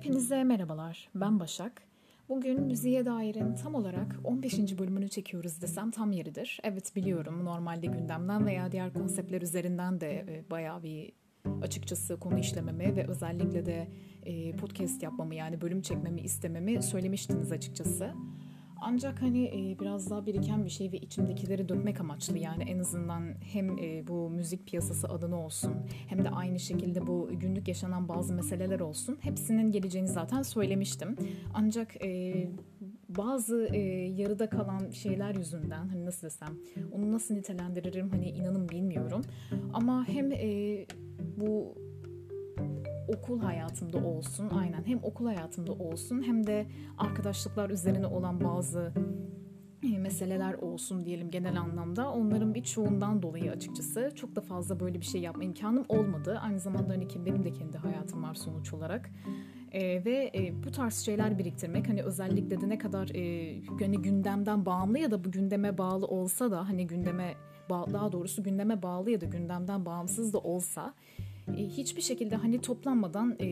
Hepinize merhabalar, ben Başak. Bugün müziğe dairin tam olarak 15. bölümünü çekiyoruz desem tam yeridir. Evet biliyorum normalde gündemden veya diğer konseptler üzerinden de e, bayağı bir açıkçası konu işlememi ve özellikle de e, podcast yapmamı yani bölüm çekmemi istememi söylemiştiniz açıkçası. Ancak hani e, biraz daha biriken bir şey ve içimdekileri dökmek amaçlı yani en azından hem e, bu müzik piyasası adına olsun hem de aynı şekilde bu günlük yaşanan bazı meseleler olsun hepsinin geleceğini zaten söylemiştim. Ancak e, bazı e, yarıda kalan şeyler yüzünden hani nasıl desem onu nasıl nitelendiririm hani inanın bilmiyorum ama hem e, bu okul hayatımda olsun aynen hem okul hayatımda olsun hem de arkadaşlıklar üzerine olan bazı e, meseleler olsun diyelim genel anlamda onların bir çoğundan dolayı açıkçası çok da fazla böyle bir şey yapma imkanım olmadı. Aynı zamanda hani benim de kendi hayatım var sonuç olarak. Ee, ve e, bu tarz şeyler biriktirmek hani özellikle de ne kadar e, hani gündemden bağımlı ya da bu gündeme bağlı olsa da hani gündeme daha doğrusu gündeme bağlı ya da gündemden bağımsız da olsa e, hiçbir şekilde hani toplanmadan e,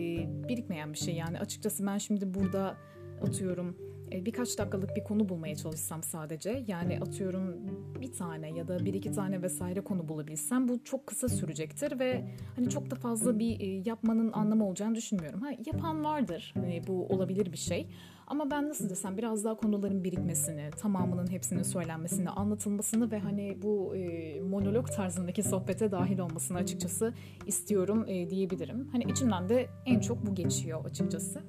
birikmeyen bir şey. Yani açıkçası ben şimdi burada atıyorum e, birkaç dakikalık bir konu bulmaya çalışsam sadece yani atıyorum bir tane ya da bir iki tane vesaire konu bulabilsem bu çok kısa sürecektir ve hani çok da fazla bir e, yapmanın anlamı olacağını düşünmüyorum. Ha, yapan vardır hani bu olabilir bir şey ama ben nasıl desem biraz daha konuların birikmesini, tamamının hepsinin söylenmesini, anlatılmasını ve hani bu e, monolog tarzındaki sohbete dahil olmasını açıkçası istiyorum e, diyebilirim. Hani içimden de en çok bu geçiyor açıkçası.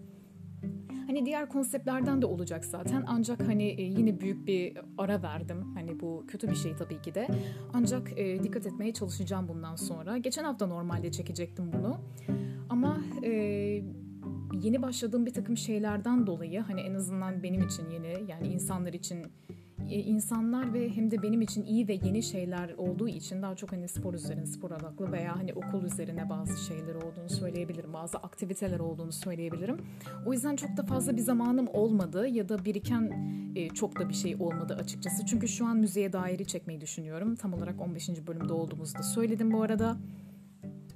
Hani diğer konseptlerden de olacak zaten ancak hani e, yine büyük bir ara verdim. Hani bu kötü bir şey tabii ki de. Ancak e, dikkat etmeye çalışacağım bundan sonra. Geçen hafta normalde çekecektim bunu. Ama e, yeni başladığım bir takım şeylerden dolayı hani en azından benim için yeni yani insanlar için e, insanlar ve hem de benim için iyi ve yeni şeyler olduğu için daha çok hani spor üzerine, spor odaklı veya hani okul üzerine bazı şeyler olduğunu söyleyebilirim. Bazı aktiviteler olduğunu söyleyebilirim. O yüzden çok da fazla bir zamanım olmadı ya da biriken e, çok da bir şey olmadı açıkçası. Çünkü şu an müziğe dairi çekmeyi düşünüyorum. Tam olarak 15. bölümde olduğumuzda söyledim bu arada.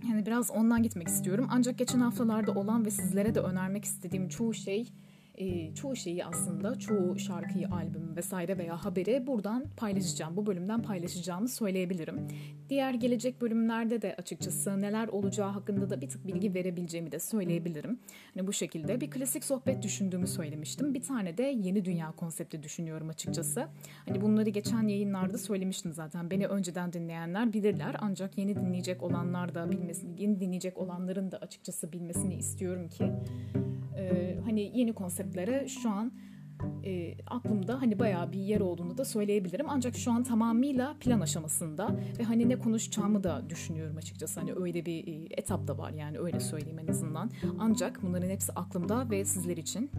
Yani biraz ondan gitmek istiyorum. Ancak geçen haftalarda olan ve sizlere de önermek istediğim çoğu şey e, çoğu şeyi aslında çoğu şarkıyı, albüm vesaire veya haberi buradan paylaşacağım. Bu bölümden paylaşacağımı söyleyebilirim. Diğer gelecek bölümlerde de açıkçası neler olacağı hakkında da bir tık bilgi verebileceğimi de söyleyebilirim. Hani bu şekilde bir klasik sohbet düşündüğümü söylemiştim. Bir tane de yeni dünya konsepti düşünüyorum açıkçası. Hani bunları geçen yayınlarda söylemiştim zaten. Beni önceden dinleyenler bilirler. Ancak yeni dinleyecek olanlar da bilmesini, yeni dinleyecek olanların da açıkçası bilmesini istiyorum ki e, hani yeni konseptlere şu an e, aklımda hani bayağı bir yer olduğunu da söyleyebilirim. Ancak şu an tamamıyla plan aşamasında ve hani ne konuşacağımı da düşünüyorum açıkçası. Hani öyle bir e, etap da var yani öyle söyleyeyim en azından. Ancak bunların hepsi aklımda ve sizler için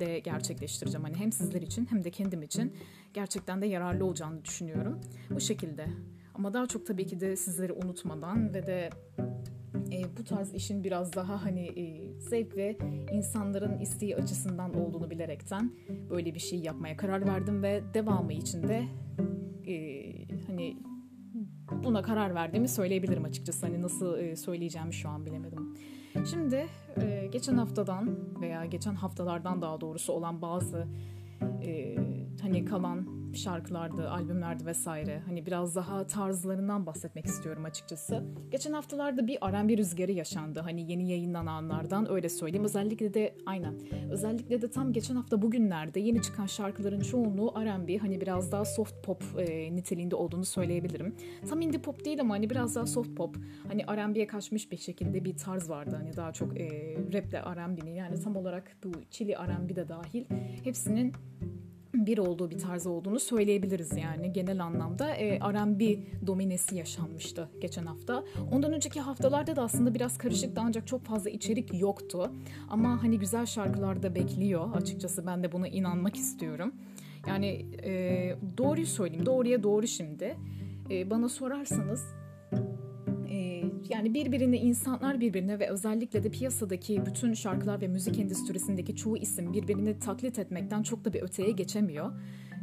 de gerçekleştireceğim. Hani hem sizler için hem de kendim için gerçekten de yararlı olacağını düşünüyorum. Bu şekilde. Ama daha çok tabii ki de sizleri unutmadan ve de e, bu tarz işin biraz daha hani e, zevk ve insanların isteği açısından olduğunu bilerekten böyle bir şey yapmaya karar verdim ve devamı için de e, hani buna karar verdiğimi söyleyebilirim açıkçası. Hani nasıl e, söyleyeceğimi şu an bilemedim. Şimdi e, geçen haftadan veya geçen haftalardan daha doğrusu olan bazı e, hani kalan şarkılardı, albümlerdi vesaire. Hani biraz daha tarzlarından bahsetmek istiyorum açıkçası. Geçen haftalarda bir R&B rüzgarı yaşandı. Hani yeni yayınlananlardan öyle söyleyeyim. Özellikle de aynen. Özellikle de tam geçen hafta bugünlerde yeni çıkan şarkıların çoğunluğu R&B hani biraz daha soft pop e, niteliğinde olduğunu söyleyebilirim. Tam indie pop değil ama hani biraz daha soft pop. Hani R&B'ye kaçmış bir şekilde bir tarz vardı. Hani daha çok e, raple R&B'nin yani tam olarak bu chili R&B de dahil hepsinin bir olduğu bir tarz olduğunu söyleyebiliriz yani genel anlamda e, R&B dominesi yaşanmıştı geçen hafta. Ondan önceki haftalarda da aslında biraz karışıktı ancak çok fazla içerik yoktu. Ama hani güzel şarkılar da bekliyor açıkçası ben de buna inanmak istiyorum. Yani e, doğruyu söyleyeyim doğruya doğru şimdi. E, bana sorarsanız yani birbirine insanlar birbirine ve özellikle de piyasadaki bütün şarkılar ve müzik endüstrisindeki çoğu isim birbirini taklit etmekten çok da bir öteye geçemiyor.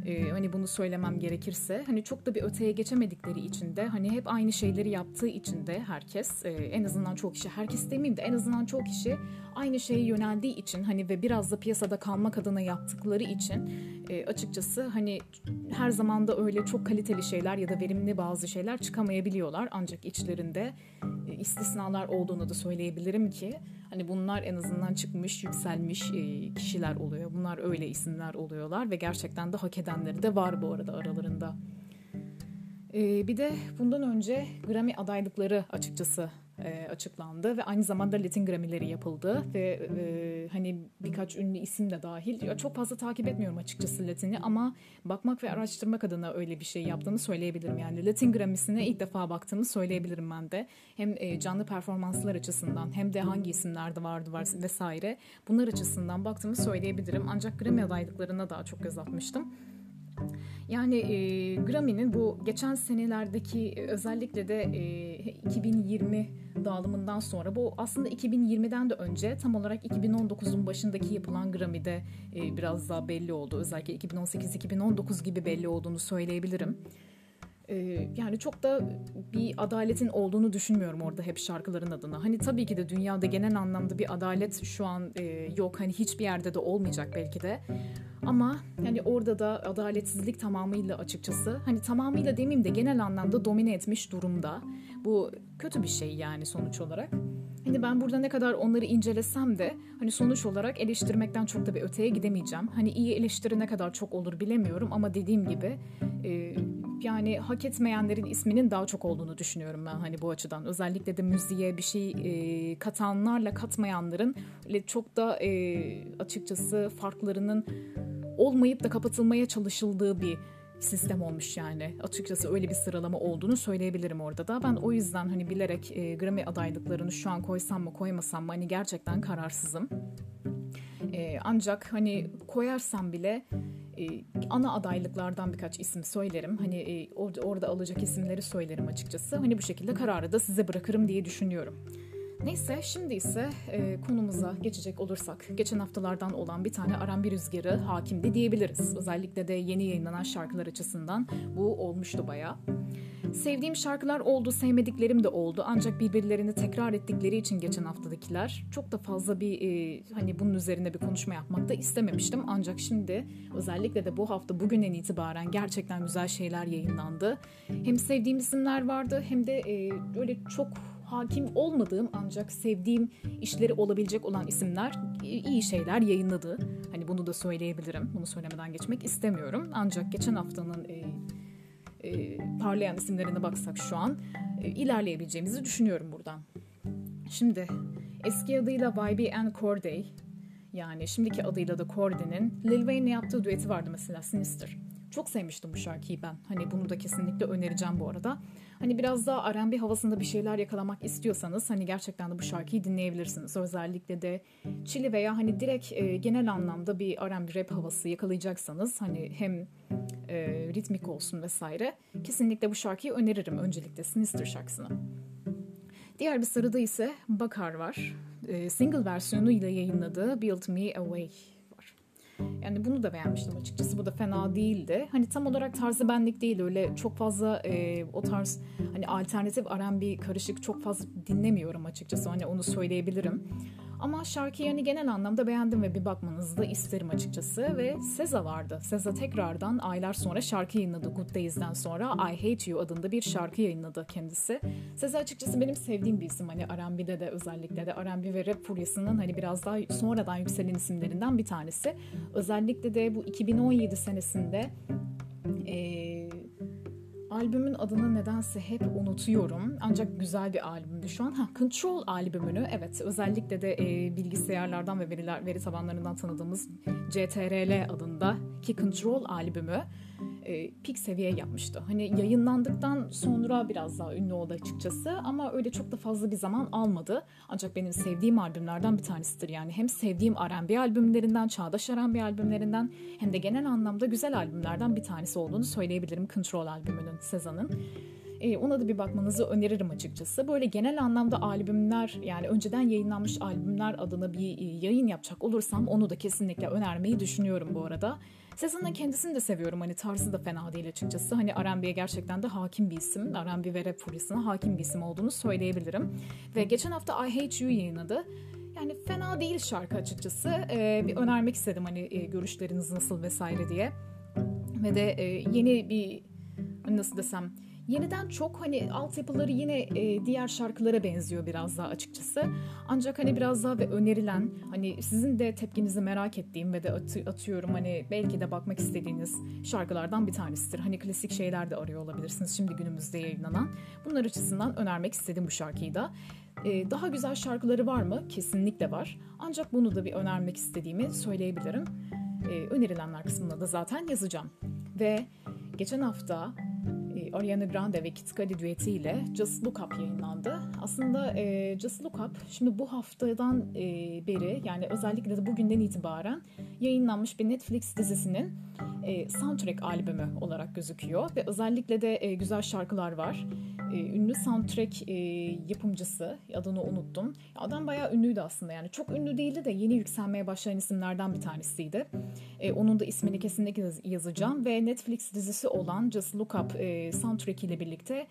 Ee, hani bunu söylemem gerekirse hani çok da bir öteye geçemedikleri için de hani hep aynı şeyleri yaptığı için de herkes e, en azından çok kişi herkes demeyeyim de en azından çok kişi aynı şeye yöneldiği için hani ve biraz da piyasada kalmak adına yaptıkları için e, açıkçası hani her zaman da öyle çok kaliteli şeyler ya da verimli bazı şeyler çıkamayabiliyorlar. Ancak içlerinde e, istisnalar olduğunu da söyleyebilirim ki hani bunlar en azından çıkmış yükselmiş e, kişiler oluyor bunlar öyle isimler oluyorlar ve gerçekten de hak edenleri de var bu arada aralarında. E, bir de bundan önce Grammy adaylıkları açıkçası e, açıklandı ve aynı zamanda Latin Grammy'leri yapıldı ve e, hani birkaç ünlü isim de dahil. Çok fazla takip etmiyorum açıkçası Latin'i ama bakmak ve araştırmak adına öyle bir şey yaptığını söyleyebilirim. Yani Latin Grammy'sine ilk defa baktığımı söyleyebilirim ben de. Hem e, canlı performanslar açısından hem de hangi isimlerde vardı var vesaire bunlar açısından baktığımı söyleyebilirim. Ancak Grammy adaylıklarına daha çok göz atmıştım. Yani e, Grammy'nin bu geçen senelerdeki e, özellikle de e, 2020 dağılımından sonra bu aslında 2020'den de önce tam olarak 2019'un başındaki yapılan Grammy'de e, biraz daha belli oldu. Özellikle 2018-2019 gibi belli olduğunu söyleyebilirim. E, yani çok da bir adaletin olduğunu düşünmüyorum orada hep şarkıların adına. Hani tabii ki de dünyada genel anlamda bir adalet şu an e, yok. Hani hiçbir yerde de olmayacak belki de. Ama yani orada da adaletsizlik tamamıyla açıkçası hani tamamıyla demeyeyim de genel anlamda domine etmiş durumda. Bu kötü bir şey yani sonuç olarak. Hani ben burada ne kadar onları incelesem de hani sonuç olarak eleştirmekten çok da bir öteye gidemeyeceğim. Hani iyi eleştiri ne kadar çok olur bilemiyorum ama dediğim gibi e, yani hak etmeyenlerin isminin daha çok olduğunu düşünüyorum ben hani bu açıdan. Özellikle de müziğe bir şey e, katanlarla katmayanların çok da e, açıkçası farklarının olmayıp da kapatılmaya çalışıldığı bir sistem olmuş yani. Açıkçası öyle bir sıralama olduğunu söyleyebilirim orada da. Ben o yüzden hani bilerek e, Grammy adaylıklarını şu an koysam mı koymasam mı hani gerçekten kararsızım. E, ancak hani koyarsam bile e, ana adaylıklardan birkaç isim söylerim. Hani e, orada, orada alacak isimleri söylerim açıkçası. Hani bu şekilde kararı da size bırakırım diye düşünüyorum. Neyse şimdi ise e, konumuza geçecek olursak geçen haftalardan olan bir tane R&B rüzgarı hakimdi diyebiliriz. Özellikle de yeni yayınlanan şarkılar açısından bu olmuştu bayağı. Sevdiğim şarkılar oldu, sevmediklerim de oldu. Ancak birbirlerini tekrar ettikleri için geçen haftadakiler çok da fazla bir e, hani bunun üzerine bir konuşma yapmak da istememiştim. Ancak şimdi özellikle de bu hafta bugünden itibaren gerçekten güzel şeyler yayınlandı. Hem sevdiğim isimler vardı hem de e, öyle çok hakim olmadığım ancak sevdiğim işleri olabilecek olan isimler iyi şeyler yayınladı. Hani bunu da söyleyebilirim. Bunu söylemeden geçmek istemiyorum. Ancak geçen haftanın e, e, parlayan isimlerine baksak şu an e, ilerleyebileceğimizi düşünüyorum buradan. Şimdi eski adıyla YB and Corday yani şimdiki adıyla da Corday'nin Lil Wayne'le yaptığı düeti vardı mesela Sinister. Çok sevmiştim bu şarkıyı ben. Hani bunu da kesinlikle önereceğim bu arada. Hani biraz daha R&B havasında bir şeyler yakalamak istiyorsanız hani gerçekten de bu şarkıyı dinleyebilirsiniz. Özellikle de Chili veya hani direkt e, genel anlamda bir R&B rap havası yakalayacaksanız hani hem e, ritmik olsun vesaire kesinlikle bu şarkıyı öneririm öncelikle Sinister şarkısını. Diğer bir sırada ise Bakar var. E, single versiyonu ile yayınladığı Build Me Away yani bunu da beğenmiştim açıkçası. Bu da fena değildi. Hani tam olarak tarzı benlik değil. Öyle çok fazla e, o tarz hani alternatif R&B karışık çok fazla dinlemiyorum açıkçası. Hani onu söyleyebilirim. Ama şarkıyı hani genel anlamda beğendim ve bir bakmanızı da isterim açıkçası. Ve Seza vardı. Seza tekrardan aylar sonra şarkı yayınladı. Good Days'den sonra I Hate You adında bir şarkı yayınladı kendisi. Seza açıkçası benim sevdiğim bir isim. Hani R&B'de de özellikle de R&B ve rap furyasının hani biraz daha sonradan yükselen isimlerinden bir tanesi. Özellikle de bu 2017 senesinde eee albümün adını nedense hep unutuyorum. Ancak güzel bir albümdü şu an. Ha, Control albümünü evet özellikle de e, bilgisayarlardan ve veriler veri tabanlarından tanıdığımız CTRL adında ki Control albümü e, pik seviye yapmıştı. Hani yayınlandıktan sonra biraz daha ünlü oldu açıkçası ama öyle çok da fazla bir zaman almadı. Ancak benim sevdiğim albümlerden bir tanesidir. Yani hem sevdiğim R&B albümlerinden, çağdaş R&B albümlerinden hem de genel anlamda güzel albümlerden bir tanesi olduğunu söyleyebilirim Control albümünün, Sezan'ın. E, ona da bir bakmanızı öneririm açıkçası. Böyle genel anlamda albümler yani önceden yayınlanmış albümler adına bir e, yayın yapacak olursam onu da kesinlikle önermeyi düşünüyorum bu arada. Sezon'un kendisini de seviyorum. Hani tarzı da fena değil açıkçası. Hani R&B'ye gerçekten de hakim bir isim. R&B ve rap furyasına hakim bir isim olduğunu söyleyebilirim. Ve geçen hafta I Hate You yayınladı. Yani fena değil şarkı açıkçası. Ee, bir önermek istedim hani e, görüşleriniz nasıl vesaire diye. Ve de e, yeni bir nasıl desem yeniden çok hani altyapıları yine e, diğer şarkılara benziyor biraz daha açıkçası. Ancak hani biraz daha ve önerilen hani sizin de tepkinizi merak ettiğim ve de atı, atıyorum hani belki de bakmak istediğiniz şarkılardan bir tanesidir. Hani klasik şeyler de arıyor olabilirsiniz şimdi günümüzde yayınlanan. Bunlar açısından önermek istedim bu şarkıyı da. Ee, daha güzel şarkıları var mı? Kesinlikle var. Ancak bunu da bir önermek istediğimi söyleyebilirim. Ee, önerilenler kısmında da zaten yazacağım. Ve geçen hafta Ariana Grande ve Kid Cudi düetiyle Just Look Up yayınlandı. Aslında e, Just Look Up şimdi bu haftadan e, beri yani özellikle de bugünden itibaren yayınlanmış bir Netflix dizisinin e, soundtrack albümü olarak gözüküyor ve özellikle de e, güzel şarkılar var. E, ünlü soundtrack e, yapımcısı adını unuttum. Adam bayağı ünlüydü aslında yani çok ünlü değildi de yeni yükselmeye başlayan isimlerden bir tanesiydi. E, onun da ismini kesinlikle yazacağım ve Netflix dizisi olan Just Look Up e, soundtrack ile birlikte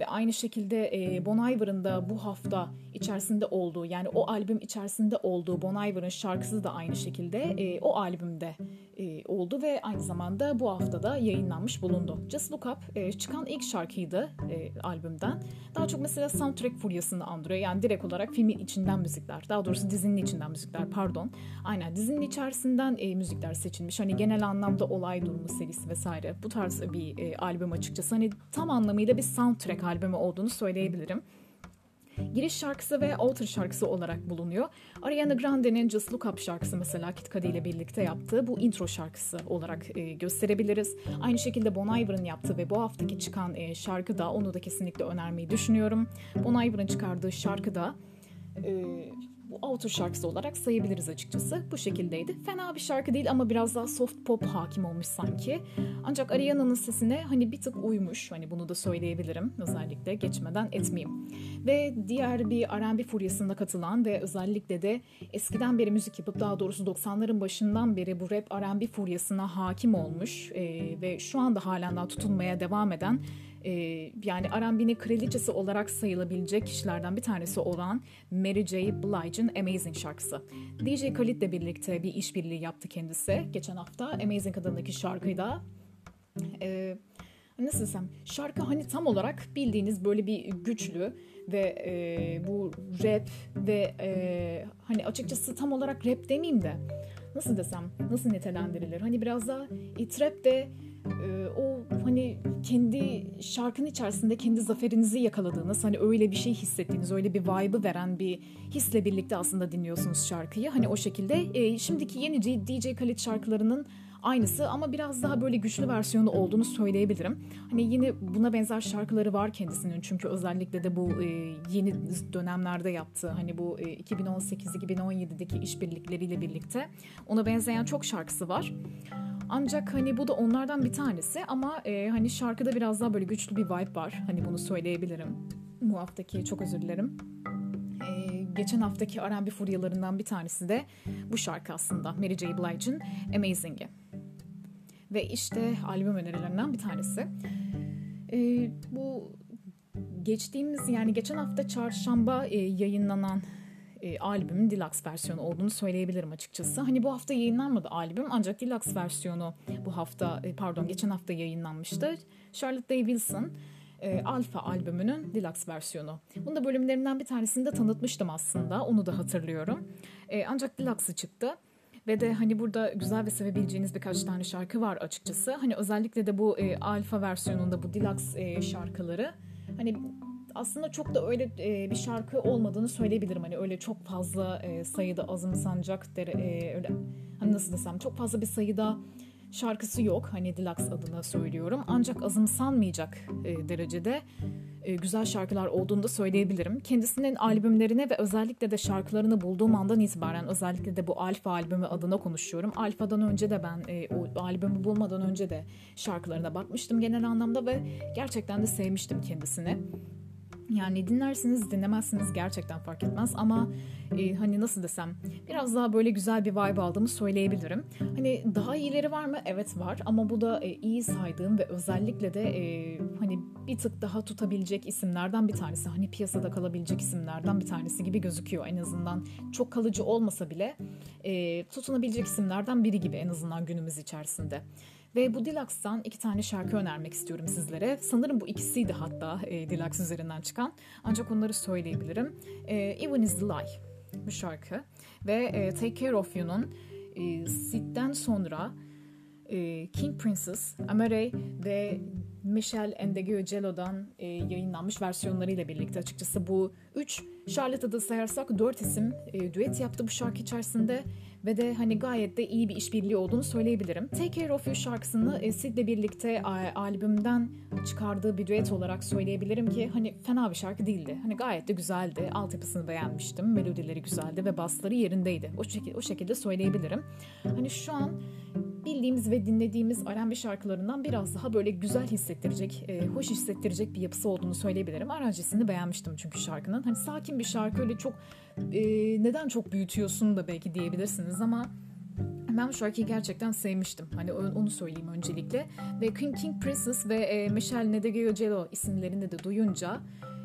ve aynı şekilde e, Bon Iver'ın da bu hafta içerisinde olduğu yani o albüm içerisinde olduğu Bon Iver'ın şarkısı da aynı şekilde e, o albümde e, oldu ve aynı zamanda bu haftada yayınlanmış bulundu. Just Look Up e, çıkan ilk şarkıydı e, albümden. Daha çok mesela soundtrack furyasını andırıyor. Yani direkt olarak filmin içinden müzikler. Daha doğrusu dizinin içinden müzikler pardon. Aynen dizinin içerisinden e, müzikler seçilmiş. Hani genel anlamda olay durumu serisi vesaire. Bu tarz bir e, albüm açıkçası. Hani tam anlamıyla bir soundtrack albümü olduğunu söyleyebilirim giriş şarkısı ve outer şarkısı olarak bulunuyor. Ariana Grande'nin Just Look Up şarkısı mesela Kid Cudi ile birlikte yaptığı bu intro şarkısı olarak e, gösterebiliriz. Aynı şekilde Bon Iver'ın yaptığı ve bu haftaki çıkan e, şarkı da onu da kesinlikle önermeyi düşünüyorum. Bon Iver'ın çıkardığı şarkı da e, bu autor şarkısı olarak sayabiliriz açıkçası. Bu şekildeydi. Fena bir şarkı değil ama biraz daha soft pop hakim olmuş sanki. Ancak Ariana'nın sesine hani bir tık uymuş. Hani bunu da söyleyebilirim. Özellikle geçmeden etmeyeyim. Ve diğer bir R&B furyasında katılan ve özellikle de eskiden beri müzik yapıp daha doğrusu 90'ların başından beri bu rap R&B furyasına hakim olmuş e, ve şu anda halen daha tutunmaya devam eden e, yani R&B'nin kraliçesi olarak sayılabilecek kişilerden bir tanesi olan Mary J. Blige'ın Amazing şarkısı. DJ Khalid ile birlikte bir işbirliği yaptı kendisi geçen hafta. Amazing adındaki şarkıyı da e, nasıl desem şarkı hani tam olarak bildiğiniz böyle bir güçlü ve e, bu rap ve e, hani açıkçası tam olarak rap demeyeyim de nasıl desem nasıl nitelendirilir hani biraz daha e, trap ve e, o hani kendi şarkının içerisinde kendi zaferinizi yakaladığınız hani öyle bir şey hissettiğiniz öyle bir vibe'ı veren bir hisle birlikte aslında dinliyorsunuz şarkıyı. Hani o şekilde e, şimdiki yeni DJ Khaled şarkılarının aynısı ama biraz daha böyle güçlü versiyonu olduğunu söyleyebilirim. Hani yine buna benzer şarkıları var kendisinin çünkü özellikle de bu e, yeni dönemlerde yaptığı hani bu e, 2018-2017'deki işbirlikleriyle birlikte ona benzeyen çok şarkısı var. Ancak hani bu da onlardan bir tanesi ama e, hani şarkıda biraz daha böyle güçlü bir vibe var. Hani bunu söyleyebilirim. Bu haftaki çok özür dilerim. E, geçen haftaki R&B furyalarından bir tanesi de bu şarkı aslında. Mary J. Blige'ın Amazing'i. Ve işte albüm önerilerinden bir tanesi. E, bu geçtiğimiz yani geçen hafta çarşamba e, yayınlanan e, albümün deluxe versiyonu olduğunu söyleyebilirim açıkçası. Hani bu hafta yayınlanmadı albüm ancak deluxe versiyonu bu hafta e, pardon geçen hafta yayınlanmıştı. Charlotte Day Wilson e, Alpha albümünün deluxe versiyonu. Bunu da bölümlerinden bir tanesinde tanıtmıştım aslında. Onu da hatırlıyorum. E, ancak deluxe'ı çıktı. Ve de hani burada güzel ve sevebileceğiniz birkaç tane şarkı var açıkçası. Hani özellikle de bu e, alfa versiyonunda bu deluxe e, şarkıları hani aslında çok da öyle e, bir şarkı olmadığını söyleyebilirim. Hani öyle çok fazla e, sayıda azımsanacak dere, e, öyle hani nasıl desem çok fazla bir sayıda şarkısı yok. Hani Deluxe adına söylüyorum. Ancak azımsanmayacak e, derecede e, güzel şarkılar olduğunu da söyleyebilirim. Kendisinin albümlerine ve özellikle de şarkılarını bulduğum andan itibaren özellikle de bu Alfa albümü adına konuşuyorum. Alfa'dan önce de ben e, o albümü bulmadan önce de şarkılarına bakmıştım genel anlamda ve gerçekten de sevmiştim kendisini. Yani dinlersiniz dinlemezsiniz gerçekten fark etmez ama e, hani nasıl desem biraz daha böyle güzel bir vibe aldığımı söyleyebilirim. Hani daha iyileri var mı? Evet var ama bu da e, iyi saydığım ve özellikle de e, hani bir tık daha tutabilecek isimlerden bir tanesi. Hani piyasada kalabilecek isimlerden bir tanesi gibi gözüküyor en azından. Çok kalıcı olmasa bile e, tutunabilecek isimlerden biri gibi en azından günümüz içerisinde. Ve bu Deluxe'dan iki tane şarkı önermek istiyorum sizlere. Sanırım bu ikisiydi hatta e, Deluxe üzerinden çıkan. Ancak onları söyleyebilirim. E, Even is the Lie bu şarkı. Ve e, Take Care of You'nun e, Sid'den sonra e, King Princess, Amare ve Michelle Endegeocello'dan e, yayınlanmış versiyonlarıyla birlikte açıkçası bu üç Charlotte'da da sayarsak dört isim e, düet yaptı bu şarkı içerisinde ve de hani gayet de iyi bir işbirliği olduğunu söyleyebilirim. Take Care of You şarkısını e, Sid'le birlikte albümden çıkardığı bir düet olarak söyleyebilirim ki hani fena bir şarkı değildi. Hani gayet de güzeldi. Altyapısını beğenmiştim. Melodileri güzeldi ve basları yerindeydi. O şekilde, o şekilde söyleyebilirim. Hani şu an bildiğimiz ve dinlediğimiz R&B şarkılarından biraz daha böyle güzel hissettirecek, e, hoş hissettirecek bir yapısı olduğunu söyleyebilirim. Aranjesini beğenmiştim çünkü şarkının. Hani sakin bir şarkı öyle çok e, neden çok büyütüyorsun da belki diyebilirsiniz ama ben bu şarkıyı gerçekten sevmiştim. Hani onu söyleyeyim öncelikle. Ve King, King Princess ve e, Michelle Nedegeocello isimlerini de duyunca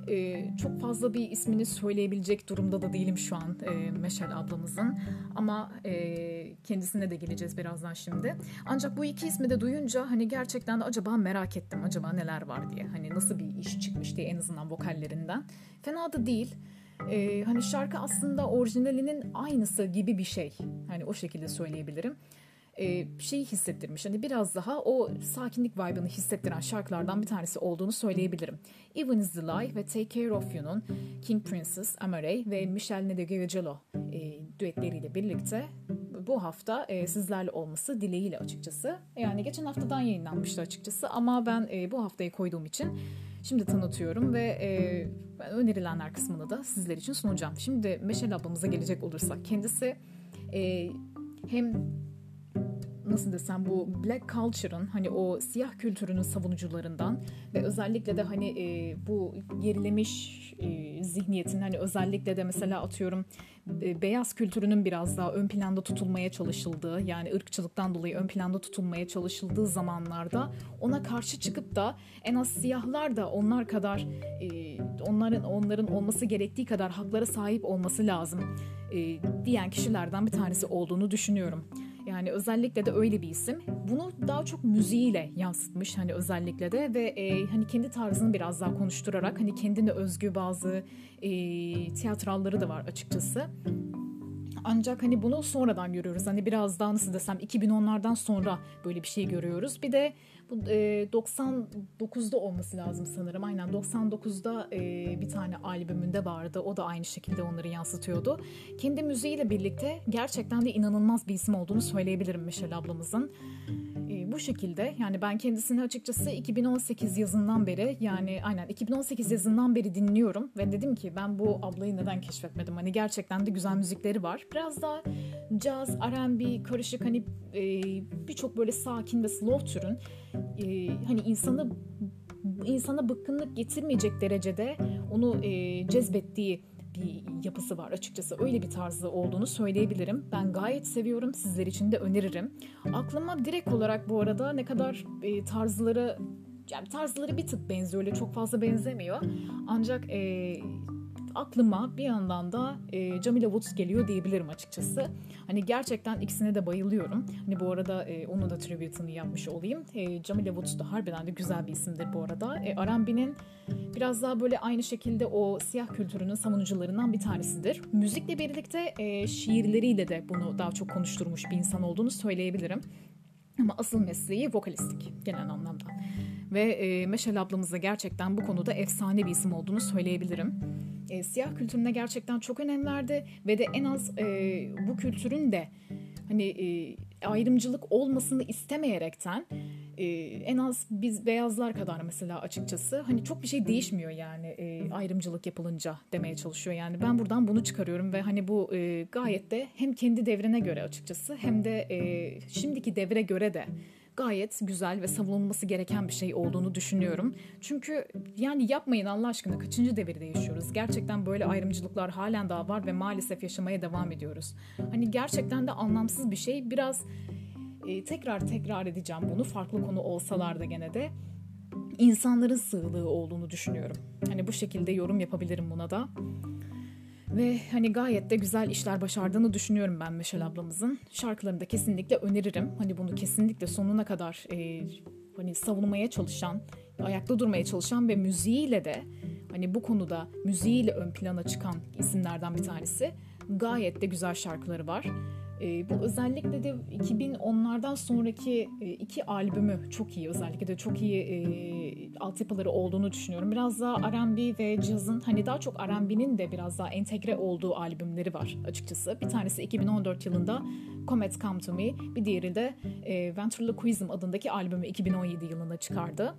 e, çok fazla bir ismini söyleyebilecek durumda da değilim şu an e, Meşal ablamızın. Ama e, kendisine de geleceğiz birazdan şimdi. Ancak bu iki ismi de duyunca hani gerçekten de acaba merak ettim. Acaba neler var diye. Hani nasıl bir iş çıkmış diye en azından vokallerinden. Fena da değil. Ee, hani şarkı aslında orijinalinin aynısı gibi bir şey. Hani o şekilde söyleyebilirim e, şeyi hissettirmiş. Hani biraz daha o sakinlik vibe'ını hissettiren şarkılardan bir tanesi olduğunu söyleyebilirim. Even is the Lie ve Take Care of You'nun King Princess, Amare ve Michelle Nedegeocello e, düetleriyle birlikte bu hafta e, sizlerle olması dileğiyle açıkçası. Yani geçen haftadan yayınlanmıştı açıkçası ama ben e, bu haftayı koyduğum için şimdi tanıtıyorum ve e, ben önerilenler kısmını da sizler için sunacağım. Şimdi Meşel ablamıza gelecek olursak kendisi e, hem nasıl desem bu black culture'ın hani o siyah kültürünün savunucularından ve özellikle de hani e, bu gerilemiş e, zihniyetin hani özellikle de mesela atıyorum e, beyaz kültürünün biraz daha ön planda tutulmaya çalışıldığı yani ırkçılıktan dolayı ön planda tutulmaya çalışıldığı zamanlarda ona karşı çıkıp da en az siyahlar da onlar kadar e, onların onların olması gerektiği kadar haklara sahip olması lazım e, diyen kişilerden bir tanesi olduğunu düşünüyorum. Yani özellikle de öyle bir isim. Bunu daha çok müziğiyle yansıtmış hani özellikle de ve e, hani kendi tarzını biraz daha konuşturarak hani kendine özgü bazı e, tiyatralları da var açıkçası. Ancak hani bunu sonradan görüyoruz. Hani biraz daha nasıl desem 2010'lardan sonra böyle bir şey görüyoruz. Bir de bu e, 99'da olması lazım sanırım. Aynen 99'da e, bir tane albümünde vardı. O da aynı şekilde onları yansıtıyordu. Kendi müziğiyle birlikte gerçekten de inanılmaz bir isim olduğunu söyleyebilirim Michelle ablamızın. E, bu şekilde yani ben kendisini açıkçası 2018 yazından beri yani aynen 2018 yazından beri dinliyorum ve dedim ki ben bu ablayı neden keşfetmedim? Hani gerçekten de güzel müzikleri var. Biraz daha jazz, R&B karışık hani e, birçok böyle sakin ve slow türün e, hani insanı insana bıkkınlık getirmeyecek derecede onu e, cezbettiği bir yapısı var açıkçası. Öyle bir tarzı olduğunu söyleyebilirim. Ben gayet seviyorum. Sizler için de öneririm. Aklıma direkt olarak bu arada ne kadar e, tarzları yani tarzları bir tık benziyor. Öyle çok fazla benzemiyor. Ancak e, aklıma bir yandan da e, Jamila Woods geliyor diyebilirim açıkçası. Hani gerçekten ikisine de bayılıyorum. Hani bu arada e, onu da tribute'ını yapmış olayım. E, Jamila Woods da harbiden de güzel bir isimdir bu arada. E, R&B'nin biraz daha böyle aynı şekilde o siyah kültürünün savunucularından bir tanesidir. Müzikle birlikte e, şiirleriyle de bunu daha çok konuşturmuş bir insan olduğunu söyleyebilirim. Ama asıl mesleği vokalistik genel anlamda. Ve e, Meşal ablamıza gerçekten bu konuda efsane bir isim olduğunu söyleyebilirim e, siyah kültürüne gerçekten çok önem verdi ve de en az e, bu kültürün de hani e, ayrımcılık olmasını istemeyerekten e, en az biz beyazlar kadar mesela açıkçası hani çok bir şey değişmiyor yani e, ayrımcılık yapılınca demeye çalışıyor. Yani ben buradan bunu çıkarıyorum ve hani bu e, gayet de hem kendi devrine göre açıkçası hem de e, şimdiki devre göre de gayet güzel ve savunulması gereken bir şey olduğunu düşünüyorum. Çünkü yani yapmayın Allah aşkına kaçıncı devirde yaşıyoruz? Gerçekten böyle ayrımcılıklar halen daha var ve maalesef yaşamaya devam ediyoruz. Hani gerçekten de anlamsız bir şey. Biraz e, tekrar tekrar edeceğim bunu farklı konu olsalar da gene de insanların sığlığı olduğunu düşünüyorum. Hani bu şekilde yorum yapabilirim buna da. Ve hani gayet de güzel işler başardığını düşünüyorum ben Meşal ablamızın. Şarkılarını da kesinlikle öneririm. Hani bunu kesinlikle sonuna kadar e, hani savunmaya çalışan, ayakta durmaya çalışan ve müziğiyle de hani bu konuda müziğiyle ön plana çıkan isimlerden bir tanesi. Gayet de güzel şarkıları var. E, bu özellikle de 2010'lardan sonraki e, iki albümü çok iyi özellikle de çok iyi e, altyapıları olduğunu düşünüyorum. Biraz daha R&B ve cazın hani daha çok R&B'nin de biraz daha entegre olduğu albümleri var açıkçası. Bir tanesi 2014 yılında Comet Come To Me, bir diğeri de e, Ventriloquism adındaki albümü 2017 yılında çıkardı.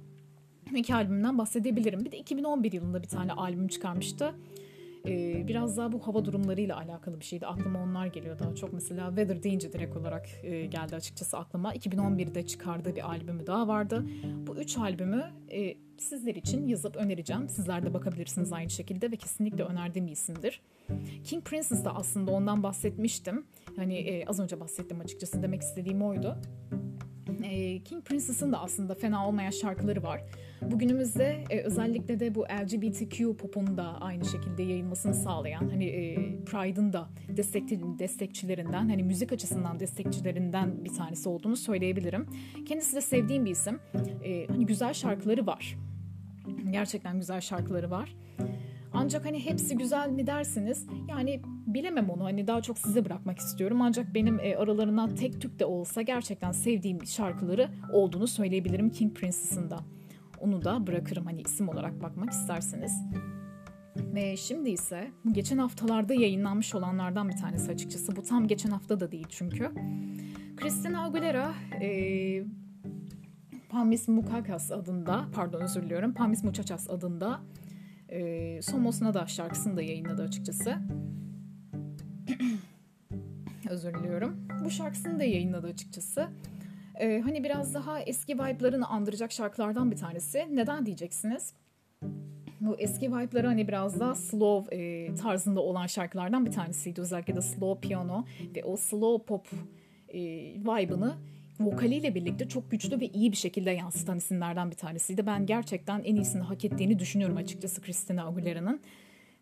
İki albümden bahsedebilirim. Bir de 2011 yılında bir tane albüm çıkarmıştı. Ee, biraz daha bu hava durumlarıyla alakalı bir şeydi. Aklıma onlar geliyor daha çok. Mesela Weather deyince direkt olarak e, geldi açıkçası aklıma. 2011'de çıkardığı bir albümü daha vardı. Bu üç albümü e, sizler için yazıp önereceğim. Sizler de bakabilirsiniz aynı şekilde ve kesinlikle önerdiğim bir isimdir. King Princess da aslında ondan bahsetmiştim. Hani e, az önce bahsettim açıkçası demek istediğim oydu. King Princess'ın da aslında fena olmayan şarkıları var. Bugünümüzde e, özellikle de bu LGBTQ popun da aynı şekilde yayılmasını sağlayan hani e, Pride'ın da destekçi, destekçilerinden hani müzik açısından destekçilerinden bir tanesi olduğunu söyleyebilirim. Kendisi de sevdiğim bir isim. E, hani güzel şarkıları var. Gerçekten güzel şarkıları var. Ancak hani hepsi güzel mi dersiniz? Yani bilemem onu. Hani daha çok size bırakmak istiyorum. Ancak benim e, aralarından tek tük de olsa gerçekten sevdiğim şarkıları olduğunu söyleyebilirim King Princess'ın da. Onu da bırakırım hani isim olarak bakmak isterseniz. Ve şimdi ise geçen haftalarda yayınlanmış olanlardan bir tanesi açıkçası. Bu tam geçen hafta da değil çünkü. Christina Aguilera e, Pamis Mukakas adında, pardon özür diliyorum, Pamis Muchachas adında e, Somos Nada şarkısını da yayınladı açıkçası. özür diliyorum. Bu şarkısını da yayınladı açıkçası. Ee, hani biraz daha eski vibe'larını andıracak şarkılardan bir tanesi. Neden diyeceksiniz? Bu eski vibe'ları hani biraz daha slow e, tarzında olan şarkılardan bir tanesiydi. Özellikle de slow piano ve o slow pop e, vibe'ını vokaliyle birlikte çok güçlü ve iyi bir şekilde yansıtan isimlerden bir tanesiydi. Ben gerçekten en iyisini hak ettiğini düşünüyorum açıkçası Christina Aguilera'nın.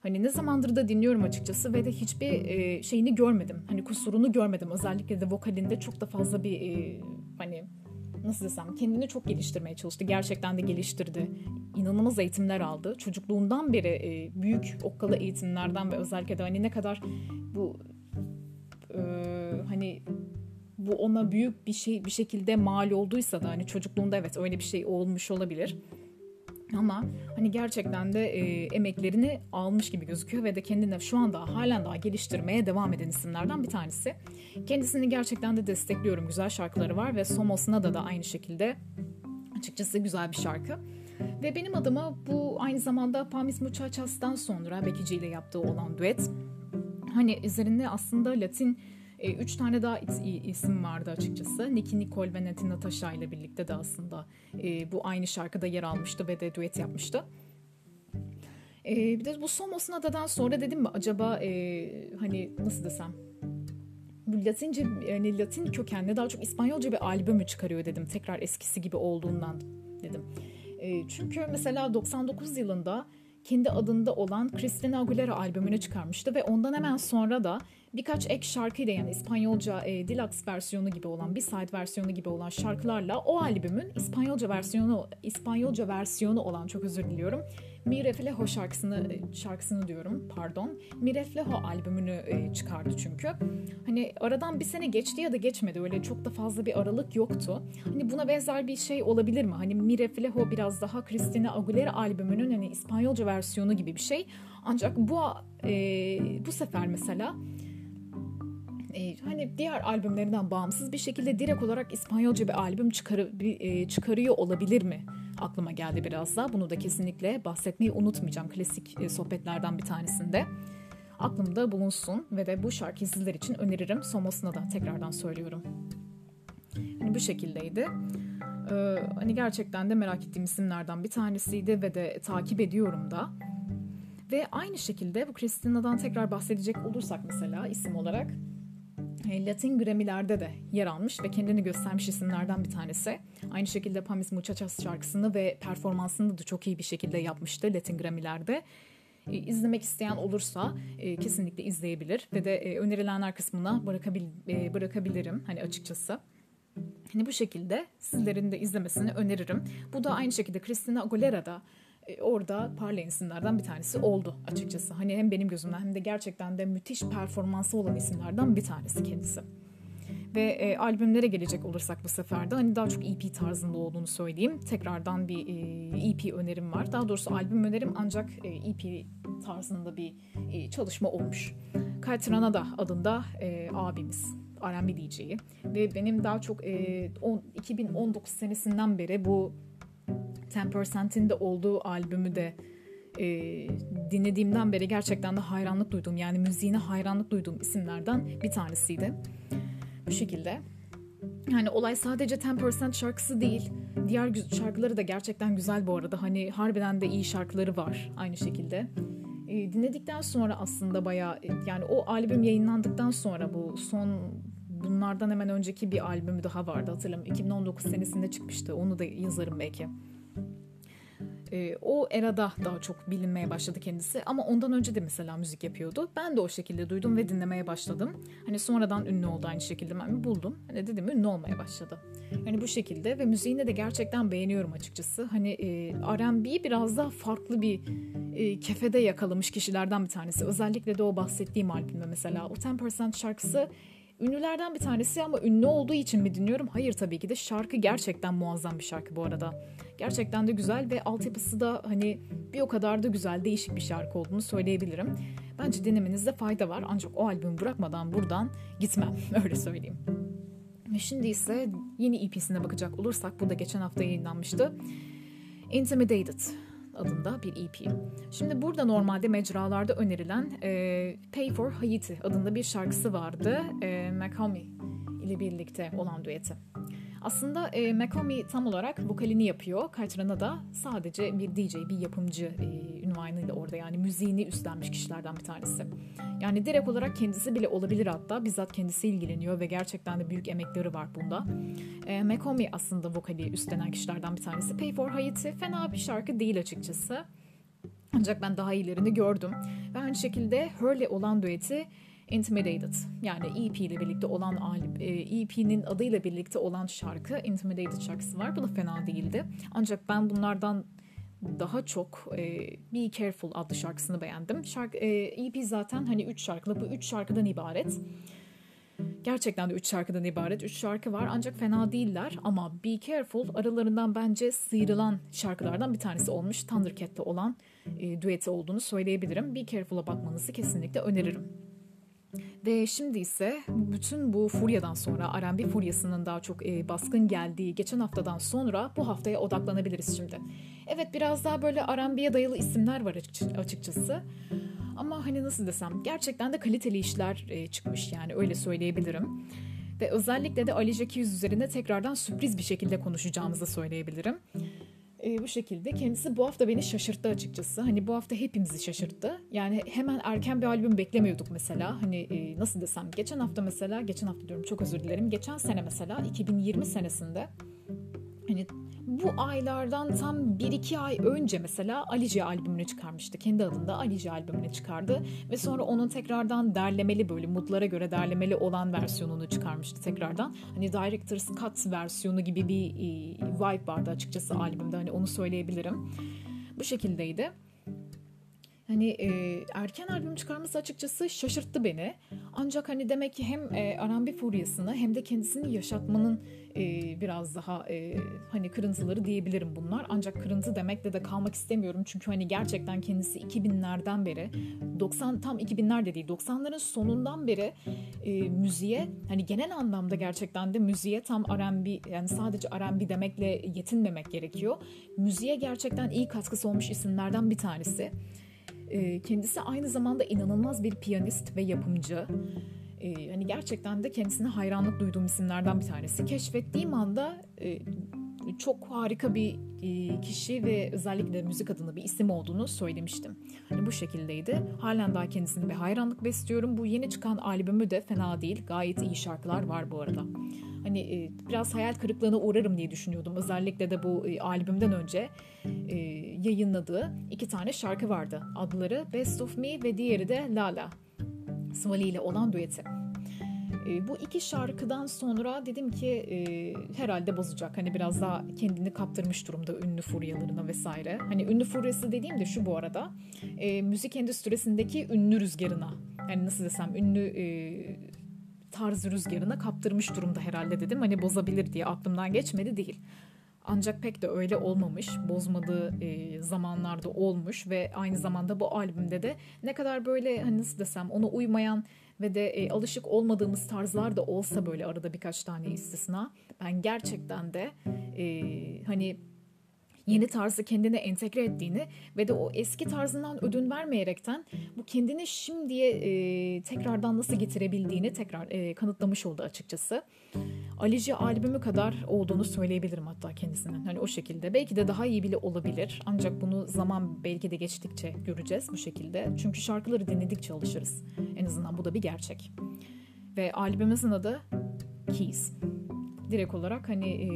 Hani ne zamandır da dinliyorum açıkçası ve de hiçbir e, şeyini görmedim. Hani kusurunu görmedim. Özellikle de vokalinde çok da fazla bir e, hani nasıl desem kendini çok geliştirmeye çalıştı. Gerçekten de geliştirdi. İnanılmaz eğitimler aldı. Çocukluğundan beri e, büyük okkalı eğitimlerden ve özellikle de hani ne kadar bu e, hani bu ona büyük bir şey bir şekilde mal olduysa da hani çocukluğunda evet öyle bir şey olmuş olabilir. Ama hani gerçekten de e, emeklerini almış gibi gözüküyor ve de kendini şu anda halen daha geliştirmeye devam eden isimlerden bir tanesi. Kendisini gerçekten de destekliyorum. Güzel şarkıları var ve Somos'una da da aynı şekilde açıkçası güzel bir şarkı. Ve benim adıma bu aynı zamanda Pamis Muchachas'tan sonra Becky ile yaptığı olan duet. Hani üzerinde aslında Latin e, üç tane daha isim vardı açıkçası. Nicky Nicole ve Nati Natasha ile birlikte de aslında e, bu aynı şarkıda yer almıştı ve de duet yapmıştı. E, bir de bu Somos Nada'dan sonra dedim mi acaba e, hani nasıl desem bu Latince yani Latin kökenli daha çok İspanyolca bir albümü çıkarıyor dedim. Tekrar eskisi gibi olduğundan dedim. E, çünkü mesela 99 yılında kendi adında olan Christina Aguilera albümünü çıkarmıştı ve ondan hemen sonra da birkaç ek şarkıyla yani İspanyolca e, deluxe versiyonu gibi olan bir side versiyonu gibi olan şarkılarla o albümün İspanyolca versiyonu İspanyolca versiyonu olan çok özür diliyorum. Mi Reflejo şarkısını e, şarkısını diyorum pardon. Mi Reflejo albümünü e, çıkardı çünkü. Hani aradan bir sene geçti ya da geçmedi öyle çok da fazla bir aralık yoktu. Hani buna benzer bir şey olabilir mi? Hani Mi Reflejo biraz daha Christina Aguilera albümünün hani İspanyolca versiyonu gibi bir şey. Ancak bu e, bu sefer mesela e, hani diğer albümlerinden bağımsız bir şekilde direkt olarak İspanyolca bir albüm çıkarı, e, çıkarıyor olabilir mi? Aklıma geldi biraz da. Bunu da kesinlikle bahsetmeyi unutmayacağım. Klasik e, sohbetlerden bir tanesinde. Aklımda bulunsun ve de bu şarkıyı sizler için öneririm. Somos'una da tekrardan söylüyorum. Hani bu şekildeydi. Ee, hani gerçekten de merak ettiğim isimlerden bir tanesiydi ve de takip ediyorum da. Ve aynı şekilde bu Christina'dan tekrar bahsedecek olursak mesela isim olarak Latin Grammy'lerde de yer almış ve kendini göstermiş isimlerden bir tanesi. Aynı şekilde Pamis Muchachas şarkısını ve performansını da çok iyi bir şekilde yapmıştı Latin Grammy'lerde. E, izlemek isteyen olursa e, kesinlikle izleyebilir ve de önerilenler kısmına bırakabil, bırakabilirim hani açıkçası. Hani bu şekilde sizlerin de izlemesini öneririm. Bu da aynı şekilde Christina Aguilera e, orada parlayan isimlerden bir tanesi oldu açıkçası. Hani hem benim gözümden hem de gerçekten de müthiş performansı olan isimlerden bir tanesi kendisi. Ve e, albümlere gelecek olursak bu sefer de hani daha çok EP tarzında olduğunu söyleyeyim. Tekrardan bir e, EP önerim var. Daha doğrusu albüm önerim ancak e, EP tarzında bir e, çalışma olmuş. Kaytran'a da adında e, abimiz. R&B DJ'yi ve benim daha çok e, on, 2019 senesinden beri bu 10%'in de olduğu albümü de e, dinlediğimden beri gerçekten de hayranlık duydum. Yani müziğine hayranlık duyduğum isimlerden bir tanesiydi. Bu şekilde. Yani olay sadece 10% şarkısı değil. Diğer şarkıları da gerçekten güzel bu arada. Hani harbiden de iyi şarkıları var aynı şekilde. E, dinledikten sonra aslında bayağı yani o albüm yayınlandıktan sonra bu son bunlardan hemen önceki bir albümü daha vardı hatırlamıyorum. 2019 senesinde çıkmıştı. Onu da yazarım belki. E, o erada daha çok bilinmeye başladı kendisi ama ondan önce de mesela müzik yapıyordu. Ben de o şekilde duydum ve dinlemeye başladım. Hani sonradan ünlü oldu aynı şekilde ben buldum. Hani dedim ünlü olmaya başladı. Yani bu şekilde ve müziğini de gerçekten beğeniyorum açıkçası. Hani e, R&B biraz daha farklı bir e, kefede yakalamış kişilerden bir tanesi. Özellikle de o bahsettiğim albümde mesela o 10% şarkısı Ünlülerden bir tanesi ama ünlü olduğu için mi dinliyorum? Hayır tabii ki de şarkı gerçekten muazzam bir şarkı bu arada. Gerçekten de güzel ve altyapısı da hani bir o kadar da güzel, değişik bir şarkı olduğunu söyleyebilirim. Bence dinlemenizde fayda var ancak o albümü bırakmadan buradan gitmem öyle söyleyeyim. Ve şimdi ise yeni EP'sine bakacak olursak bu da geçen hafta yayınlanmıştı. Intimidated adında bir EP. Şimdi burada normalde mecralarda önerilen e, Pay for Haiti adında bir şarkısı vardı. E, Macomi ile birlikte olan düeti. Aslında e, Macomi tam olarak vokalini yapıyor. Katrina da sadece bir DJ, bir yapımcı e, ünvanıyla orada yani müziğini üstlenmiş kişilerden bir tanesi. Yani direkt olarak kendisi bile olabilir hatta. Bizzat kendisi ilgileniyor ve gerçekten de büyük emekleri var bunda. E, Macomi aslında vokali üstlenen kişilerden bir tanesi. Pay for Haiti fena bir şarkı değil açıkçası. Ancak ben daha iyilerini gördüm. Ve aynı şekilde Hurley olan düeti Intimidated yani EP ile birlikte olan EP'nin e adıyla birlikte olan şarkı Intimidated şarkısı var. Bu da fena değildi. Ancak ben bunlardan daha çok e, Be Careful adlı şarkısını beğendim. Şarkı, e, EP zaten hani 3 şarkılı. Bu 3 şarkıdan ibaret. Gerçekten de 3 şarkıdan ibaret. 3 şarkı var ancak fena değiller. Ama Be Careful aralarından bence sıyrılan şarkılardan bir tanesi olmuş. Thundercat'te olan e, düeti olduğunu söyleyebilirim. Be Careful'a bakmanızı kesinlikle öneririm. Ve şimdi ise bütün bu furyadan sonra R&B furyasının daha çok e, baskın geldiği geçen haftadan sonra bu haftaya odaklanabiliriz şimdi. Evet biraz daha böyle R&B'ye dayalı isimler var açıkçası. Ama hani nasıl desem gerçekten de kaliteli işler e, çıkmış yani öyle söyleyebilirim. Ve özellikle de Ali Jackie üzerinde tekrardan sürpriz bir şekilde konuşacağımızı söyleyebilirim e, bu şekilde. Kendisi bu hafta beni şaşırttı açıkçası. Hani bu hafta hepimizi şaşırttı. Yani hemen erken bir albüm beklemiyorduk mesela. Hani e, nasıl desem geçen hafta mesela, geçen hafta diyorum çok özür dilerim. Geçen sene mesela 2020 senesinde hani bu aylardan tam 1-2 ay önce mesela Alice albümünü çıkarmıştı. Kendi adında Alice albümünü çıkardı. Ve sonra onun tekrardan derlemeli böyle moodlara göre derlemeli olan versiyonunu çıkarmıştı tekrardan. Hani Director's Cut versiyonu gibi bir e, vibe vardı açıkçası albümde. Hani onu söyleyebilirim. Bu şekildeydi. Hani e, erken albüm çıkarması açıkçası şaşırttı beni. Ancak hani demek ki hem e, R&B furyasını hem de kendisini yaşatmanın e, biraz daha e, hani kırıntıları diyebilirim bunlar. Ancak kırıntı demekle de kalmak istemiyorum. Çünkü hani gerçekten kendisi 2000'lerden beri 90 tam 2000'ler de değil 90'ların sonundan beri e, müziğe hani genel anlamda gerçekten de müziğe tam R&B yani sadece R&B demekle yetinmemek gerekiyor. Müziğe gerçekten iyi katkısı olmuş isimlerden bir tanesi. E, kendisi aynı zamanda inanılmaz bir piyanist ve yapımcı. E, hani gerçekten de kendisine hayranlık duyduğum isimlerden bir tanesi. Keşfettiğim anda e, çok harika bir kişi ve özellikle müzik adına bir isim olduğunu söylemiştim. Hani bu şekildeydi. Halen daha kendisine bir hayranlık besliyorum. Bu yeni çıkan albümü de fena değil. Gayet iyi şarkılar var bu arada. Hani biraz hayal kırıklığına uğrarım diye düşünüyordum. Özellikle de bu albümden önce yayınladığı iki tane şarkı vardı. Adları Best of Me ve diğeri de Lala. Svali ile olan düeti. E, bu iki şarkıdan sonra dedim ki e, herhalde bozacak. Hani biraz daha kendini kaptırmış durumda ünlü furyalarına vesaire. Hani ünlü furyası dediğim de şu bu arada. E, müzik endüstrisindeki ünlü rüzgarına. Yani nasıl desem ünlü e, tarz rüzgarına kaptırmış durumda herhalde dedim. Hani bozabilir diye aklımdan geçmedi değil. Ancak pek de öyle olmamış. Bozmadığı e, zamanlarda olmuş ve aynı zamanda bu albümde de ne kadar böyle hani nasıl desem ona uymayan ve de e, alışık olmadığımız tarzlar da olsa böyle arada birkaç tane istisna ben gerçekten de e, hani yeni tarzı kendine entegre ettiğini ve de o eski tarzından ödün vermeyerekten bu kendini şimdiye e, tekrardan nasıl getirebildiğini tekrar e, kanıtlamış oldu açıkçası. Alici albümü kadar olduğunu söyleyebilirim hatta kendisinin. Hani o şekilde. Belki de daha iyi bile olabilir. Ancak bunu zaman belki de geçtikçe göreceğiz bu şekilde. Çünkü şarkıları dinledikçe alışırız. En azından bu da bir gerçek. Ve albümümüzün adı Keys. Direkt olarak hani e,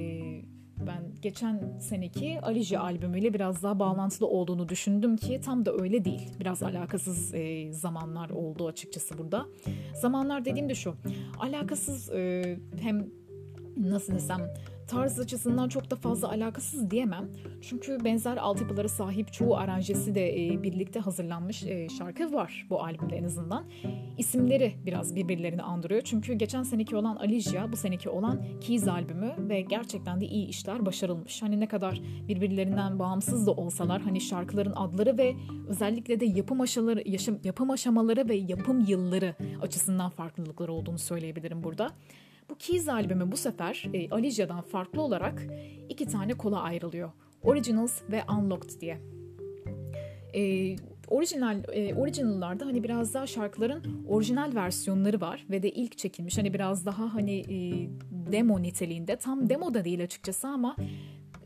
ben geçen seneki Alice albümüyle biraz daha bağlantılı olduğunu düşündüm ki tam da öyle değil. Biraz alakasız e, zamanlar oldu açıkçası burada. Zamanlar dediğim de şu. Alakasız e, hem nasıl desem tarz açısından çok da fazla alakasız diyemem. Çünkü benzer altyapılara sahip çoğu aranjesi de e, birlikte hazırlanmış e, şarkı var bu albümde en azından. İsimleri biraz birbirlerini andırıyor. Çünkü geçen seneki olan Alicia, bu seneki olan Keys albümü ve gerçekten de iyi işler başarılmış. Hani ne kadar birbirlerinden bağımsız da olsalar hani şarkıların adları ve özellikle de yapım aşamaları, yaşam, yapım aşamaları ve yapım yılları açısından farklılıkları olduğunu söyleyebilirim burada. Bu Keys albümü bu sefer e, Alicia'dan farklı olarak iki tane kola ayrılıyor. Originals ve Unlocked diye. E, orijinal e, orijinallarda hani biraz daha şarkıların orijinal versiyonları var ve de ilk çekilmiş hani biraz daha hani e, demo niteliğinde tam demo da değil açıkçası ama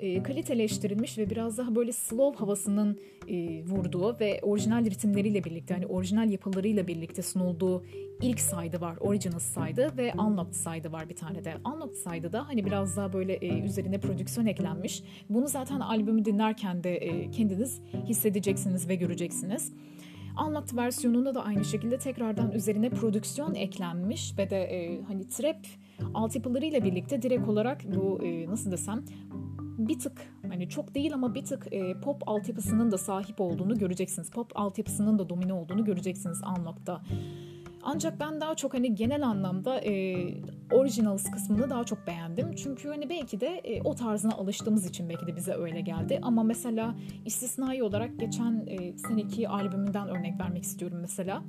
e, kaliteleştirilmiş ve biraz daha böyle slow havasının e, vurduğu ve orijinal ritimleriyle birlikte hani orijinal yapılarıyla birlikte sunulduğu ilk saydı var. Original saydı ve Unlocked saydı var bir tane de. Unlocked saydı da hani biraz daha böyle e, üzerine prodüksiyon eklenmiş. Bunu zaten albümü dinlerken de e, kendiniz hissedeceksiniz ve göreceksiniz. Unlocked versiyonunda da aynı şekilde tekrardan üzerine prodüksiyon eklenmiş ve de e, hani trap altyapılarıyla birlikte direkt olarak bu e, nasıl desem bir tık hani çok değil ama bir tık e, pop altyapısının da sahip olduğunu göreceksiniz. Pop altyapısının da domine olduğunu göreceksiniz Unlock'ta. Ancak ben daha çok hani genel anlamda e, originals kısmını daha çok beğendim. Çünkü hani belki de e, o tarzına alıştığımız için belki de bize öyle geldi. Ama mesela istisnai olarak geçen e, seneki albümünden örnek vermek istiyorum mesela.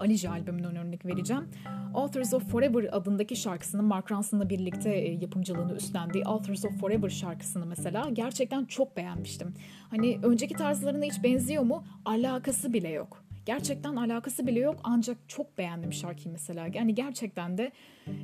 Alice albümünden örnek vereceğim. Authors of Forever adındaki şarkısını Mark Ronson'la birlikte e, yapımcılığını üstlendiği Authors of Forever şarkısını mesela gerçekten çok beğenmiştim. Hani önceki tarzlarına hiç benziyor mu? Alakası bile yok. Gerçekten alakası bile yok ancak çok beğendim şarkıyı mesela. Yani gerçekten de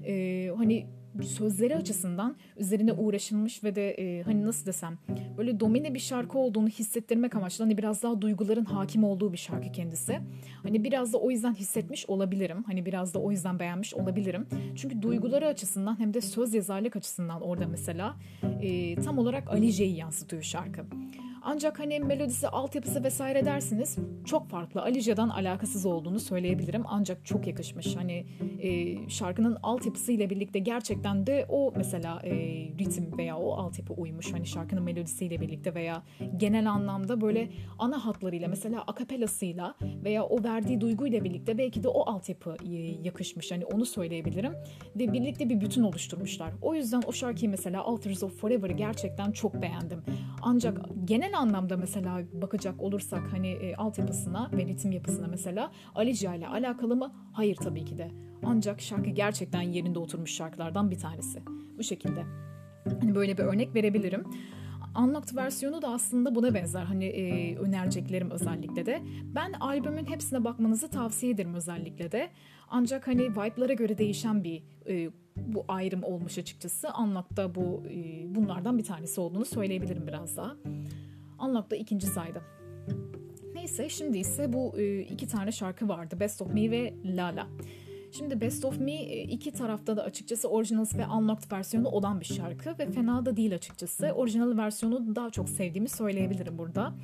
e, hani sözleri açısından üzerine uğraşılmış ve de e, hani nasıl desem böyle domine bir şarkı olduğunu hissettirmek amaçlı hani biraz daha duyguların hakim olduğu bir şarkı kendisi. Hani biraz da o yüzden hissetmiş olabilirim. Hani biraz da o yüzden beğenmiş olabilirim. Çünkü duyguları açısından hem de söz yazarlık açısından orada mesela e, tam olarak Ali J'yi yansıtıyor şarkı. Ancak hani melodisi, altyapısı vesaire dersiniz çok farklı. Alica'dan alakasız olduğunu söyleyebilirim. Ancak çok yakışmış. Hani e, şarkının altyapısı ile birlikte gerçekten de o mesela e, ritim veya o altyapı uymuş. Hani şarkının melodisiyle birlikte veya genel anlamda böyle ana hatlarıyla mesela akapelasıyla veya o verdiği duyguyla birlikte belki de o altyapı yakışmış. Hani onu söyleyebilirim. Ve birlikte bir bütün oluşturmuşlar. O yüzden o şarkıyı mesela Alters of Forever'ı gerçekten çok beğendim. Ancak genel anlamda mesela bakacak olursak hani e, altyapısına ve ritim yapısına mesela Alicia ile alakalı mı? Hayır tabii ki de. Ancak şarkı gerçekten yerinde oturmuş şarkılardan bir tanesi. Bu şekilde. Hani böyle bir örnek verebilirim. Unlocked versiyonu da aslında buna benzer. Hani e, önereceklerim özellikle de. Ben albümün hepsine bakmanızı tavsiye ederim özellikle de. Ancak hani vibe'lara göre değişen bir e, bu ayrım olmuş açıkçası. Unlocked'da bu e, bunlardan bir tanesi olduğunu söyleyebilirim biraz daha. Unlocked'da ikinci saydım. Neyse şimdi ise bu e, iki tane şarkı vardı. Best of Me ve Lala. Şimdi Best of Me e, iki tarafta da açıkçası Originals ve Unlocked versiyonu olan bir şarkı ve fena da değil açıkçası. Orijinal versiyonu daha çok sevdiğimi söyleyebilirim burada.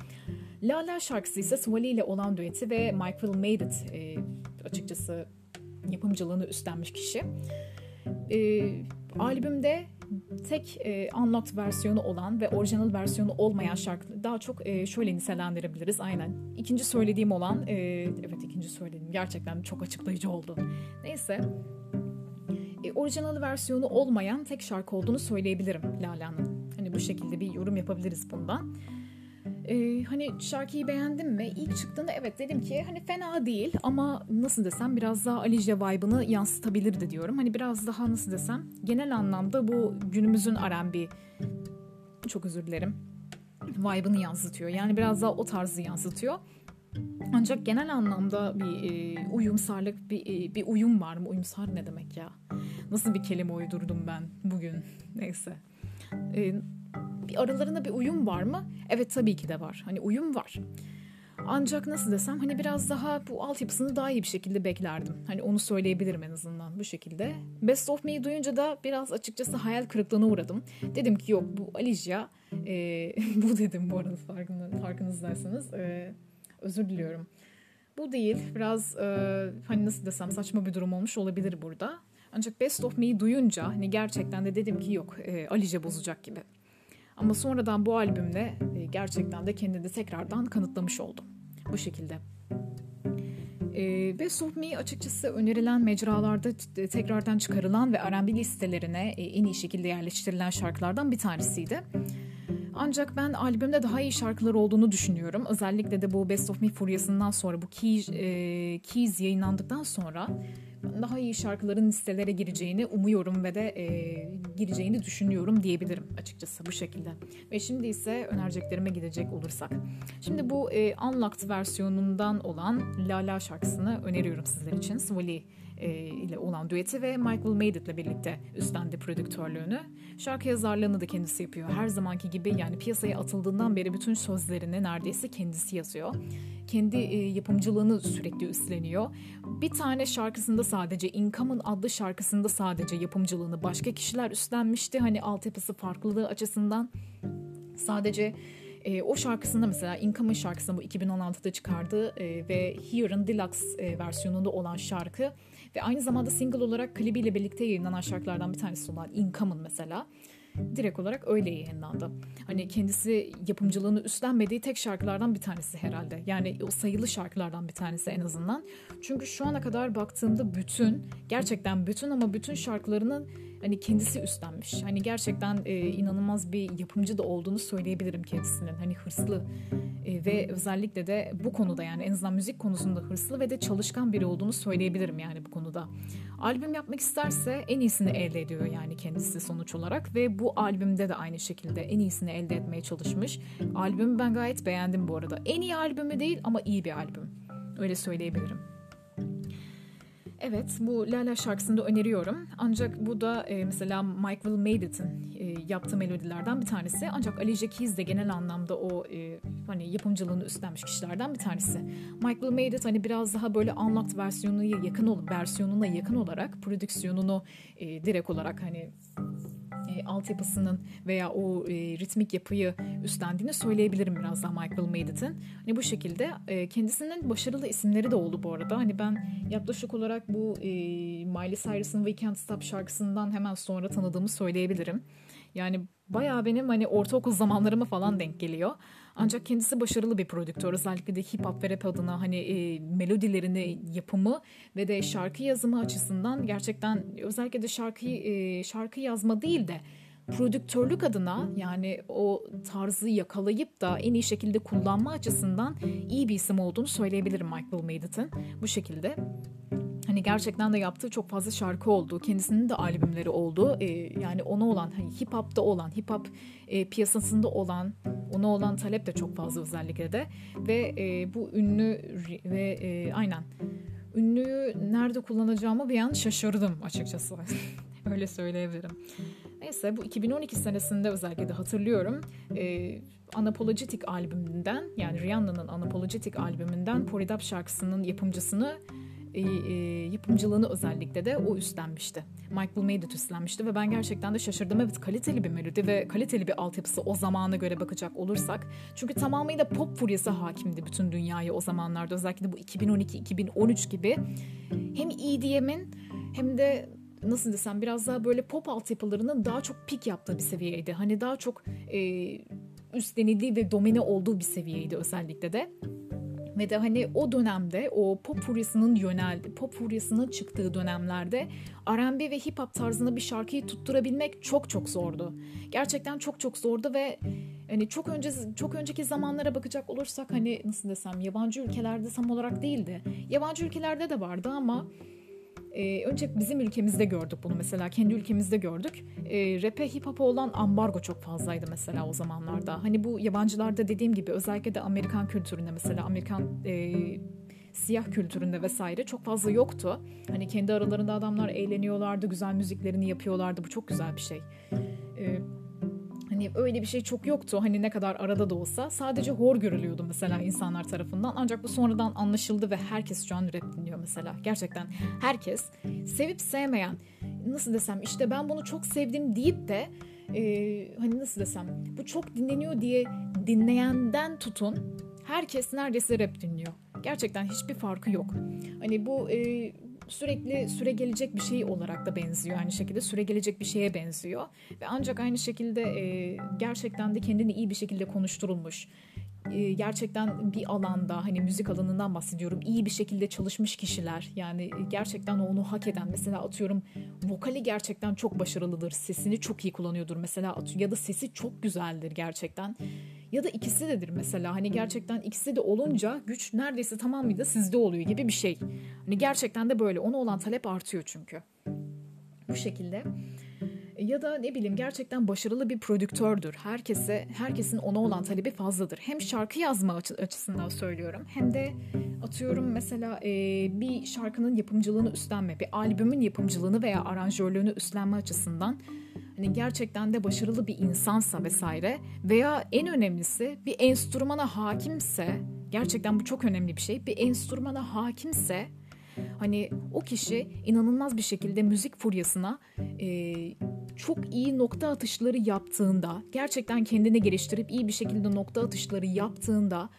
La La şarkısı ise Swally ile olan düeti ve Will Made It e, açıkçası yapımcılığını üstlenmiş kişi. E, albümde tek e, unlocked versiyonu olan ve orijinal versiyonu olmayan şarkı daha çok e, şöyle nitelendirebiliriz aynen. İkinci söylediğim olan e, evet ikinci söylediğim gerçekten çok açıklayıcı oldu. Neyse e, orijinal versiyonu olmayan tek şarkı olduğunu söyleyebilirim Lala'nın. Hani bu şekilde bir yorum yapabiliriz bundan. Ee, hani şarkıyı beğendim mi? İlk çıktığında evet dedim ki hani fena değil ama nasıl desem biraz daha Alicia vibe'ını yansıtabilirdi diyorum. Hani biraz daha nasıl desem genel anlamda bu günümüzün R&B çok özür dilerim vibe'ını yansıtıyor. Yani biraz daha o tarzı yansıtıyor. Ancak genel anlamda bir e, uyumsarlık, bir, e, bir uyum var mı? Uyumsar ne demek ya? Nasıl bir kelime uydurdum ben bugün? Neyse. E, bir aralarında bir uyum var mı? Evet tabii ki de var. Hani uyum var. Ancak nasıl desem hani biraz daha bu altyapısını daha iyi bir şekilde beklerdim. Hani onu söyleyebilirim en azından bu şekilde. Best of Me'yi duyunca da biraz açıkçası hayal kırıklığına uğradım. Dedim ki yok bu Alicia e, bu dedim bu arada farkında, farkınızdaysanız. E, özür diliyorum. Bu değil. Biraz e, hani nasıl desem saçma bir durum olmuş olabilir burada. Ancak Best of Me'yi duyunca hani gerçekten de dedim ki yok e, Alice bozacak gibi. Ama sonradan bu albümle e, gerçekten de kendini tekrardan kanıtlamış oldum. Bu şekilde. E, Best of Me açıkçası önerilen mecralarda tekrardan çıkarılan ve R&B listelerine e, en iyi şekilde yerleştirilen şarkılardan bir tanesiydi. Ancak ben albümde daha iyi şarkılar olduğunu düşünüyorum. Özellikle de bu Best of Me furyasından sonra bu Keys, e, Keys yayınlandıktan sonra daha iyi şarkıların listelere gireceğini umuyorum ve de e, gireceğini düşünüyorum diyebilirim açıkçası bu şekilde. Ve şimdi ise önereceklerime gidecek olursak. Şimdi bu e, Unlocked versiyonundan olan La La şarkısını öneriyorum sizler için. Swally e, ile olan düeti ve Michael Made It ile birlikte üstlendi prodüktörlüğünü. Şarkı yazarlığını da kendisi yapıyor. Her zamanki gibi yani piyasaya atıldığından beri bütün sözlerini neredeyse kendisi yazıyor. Kendi e, yapımcılığını sürekli üstleniyor. Bir tane şarkısında sadece Income'ın adlı şarkısında sadece yapımcılığını başka kişiler üstlenmişti. Hani altyapısı farklılığı açısından sadece e, o şarkısında mesela Income'ın şarkısını bu 2016'da çıkardığı e, ve Here'ın Deluxe e, versiyonunda olan şarkı ve aynı zamanda single olarak klibiyle birlikte yayınlanan şarkılardan bir tanesi olan Income'ın mesela direkt olarak öyle yayınlandı. Hani kendisi yapımcılığını üstlenmediği tek şarkılardan bir tanesi herhalde. Yani o sayılı şarkılardan bir tanesi en azından. Çünkü şu ana kadar baktığımda bütün, gerçekten bütün ama bütün şarkılarının hani kendisi üstlenmiş. Hani gerçekten e, inanılmaz bir yapımcı da olduğunu söyleyebilirim kendisinin. Hani hırslı e, ve özellikle de bu konuda yani en azından müzik konusunda hırslı ve de çalışkan biri olduğunu söyleyebilirim yani bu konuda. Albüm yapmak isterse en iyisini elde ediyor yani kendisi sonuç olarak ve bu albümde de aynı şekilde en iyisini elde etmeye çalışmış. Albümü ben gayet beğendim bu arada. En iyi albümü değil ama iyi bir albüm. Öyle söyleyebilirim. Evet bu Lala şarkısını da öneriyorum. Ancak bu da e, mesela Michael Made It'in e, yaptığı melodilerden bir tanesi. Ancak Alicia Keys de genel anlamda o e, hani yapımcılığını üstlenmiş kişilerden bir tanesi. Michael Made It hani biraz daha böyle unlocked versiyonuna yakın olup versiyonuna yakın olarak prodüksiyonunu e, direkt olarak hani e, altyapısının veya o e, ritmik yapıyı üstlendiğini söyleyebilirim biraz daha Michael Maidet'in. Hani bu şekilde e, kendisinin başarılı isimleri de oldu bu arada. Hani ben yaklaşık olarak bu e, Miley Cyrus'ın We Can't Stop şarkısından hemen sonra tanıdığımı söyleyebilirim. Yani bayağı benim hani ortaokul zamanlarıma falan denk geliyor. Ancak kendisi başarılı bir prodüktör. Özellikle de hip hop ve rap adına hani e, melodilerini yapımı ve de şarkı yazımı açısından gerçekten özellikle de şarkıyı e, şarkı yazma değil de prodüktörlük adına yani o tarzı yakalayıp da en iyi şekilde kullanma açısından iyi bir isim olduğunu söyleyebilirim Michael Maidet'in bu şekilde. Hani gerçekten de yaptığı çok fazla şarkı oldu. Kendisinin de albümleri oldu. Ee, yani ona olan hani hip hop'ta olan, hip hop e, piyasasında olan, ona olan talep de çok fazla özellikle de. Ve e, bu ünlü ve e, aynen ünlüyü nerede kullanacağımı bir an şaşırdım açıkçası. Öyle söyleyebilirim. Neyse bu 2012 senesinde özellikle de hatırlıyorum. E, Unapologetic albümünden yani Rihanna'nın Unapologetic albümünden Poridap şarkısının yapımcısını e, yapımcılığını özellikle de o üstlenmişti. Michael Maidut üstlenmişti ve ben gerçekten de şaşırdım. Evet kaliteli bir melodi ve kaliteli bir altyapısı o zamana göre bakacak olursak. Çünkü tamamıyla pop furyası hakimdi bütün dünyaya o zamanlarda. Özellikle bu 2012-2013 gibi hem EDM'in hem de nasıl desem biraz daha böyle pop altyapılarının daha çok pik yaptığı bir seviyeydi. Hani daha çok e, üstlenildiği ve domine olduğu bir seviyeydi özellikle de. Ve de hani o dönemde o pop furyasının yöneldi, pop furyasının çıktığı dönemlerde R&B ve hip hop tarzında bir şarkıyı tutturabilmek çok çok zordu. Gerçekten çok çok zordu ve hani çok önce çok önceki zamanlara bakacak olursak hani nasıl desem yabancı ülkelerde tam olarak değildi. Yabancı ülkelerde de vardı ama ee, önce bizim ülkemizde gördük bunu mesela kendi ülkemizde gördük. Ee, rap'e hip hop'a olan ambargo çok fazlaydı mesela o zamanlarda. Hani bu yabancılarda dediğim gibi özellikle de Amerikan kültüründe mesela Amerikan e, siyah kültüründe vesaire çok fazla yoktu. Hani kendi aralarında adamlar eğleniyorlardı, güzel müziklerini yapıyorlardı. Bu çok güzel bir şey. Ee, Hani öyle bir şey çok yoktu. Hani ne kadar arada da olsa sadece hor görülüyordu mesela insanlar tarafından. Ancak bu sonradan anlaşıldı ve herkes şu an rap dinliyor mesela. Gerçekten herkes sevip sevmeyen nasıl desem işte ben bunu çok sevdim deyip de e, hani nasıl desem bu çok dinleniyor diye dinleyenden tutun herkes neredeyse rap dinliyor. Gerçekten hiçbir farkı yok. Hani bu e, sürekli süre gelecek bir şey olarak da benziyor. Aynı şekilde süre gelecek bir şeye benziyor. Ve ancak aynı şekilde e, gerçekten de kendini iyi bir şekilde konuşturulmuş gerçekten bir alanda hani müzik alanından bahsediyorum iyi bir şekilde çalışmış kişiler yani gerçekten onu hak eden mesela atıyorum vokali gerçekten çok başarılıdır sesini çok iyi kullanıyordur mesela ya da sesi çok güzeldir gerçekten ya da ikisi dedir mesela hani gerçekten ikisi de olunca güç neredeyse tamamıyla sizde oluyor gibi bir şey. Hani gerçekten de böyle ona olan talep artıyor çünkü. Bu şekilde ya da ne bileyim gerçekten başarılı bir prodüktördür. Herkese herkesin ona olan talebi fazladır. Hem şarkı yazma açısından söylüyorum hem de atıyorum mesela e, bir şarkının yapımcılığını üstlenme, bir albümün yapımcılığını veya aranjörlüğünü üstlenme açısından hani gerçekten de başarılı bir insansa vesaire veya en önemlisi bir enstrümana hakimse gerçekten bu çok önemli bir şey. Bir enstrümana hakimse hani o kişi inanılmaz bir şekilde müzik furyasına e, çok iyi nokta atışları yaptığında, gerçekten kendini geliştirip iyi bir şekilde nokta atışları yaptığında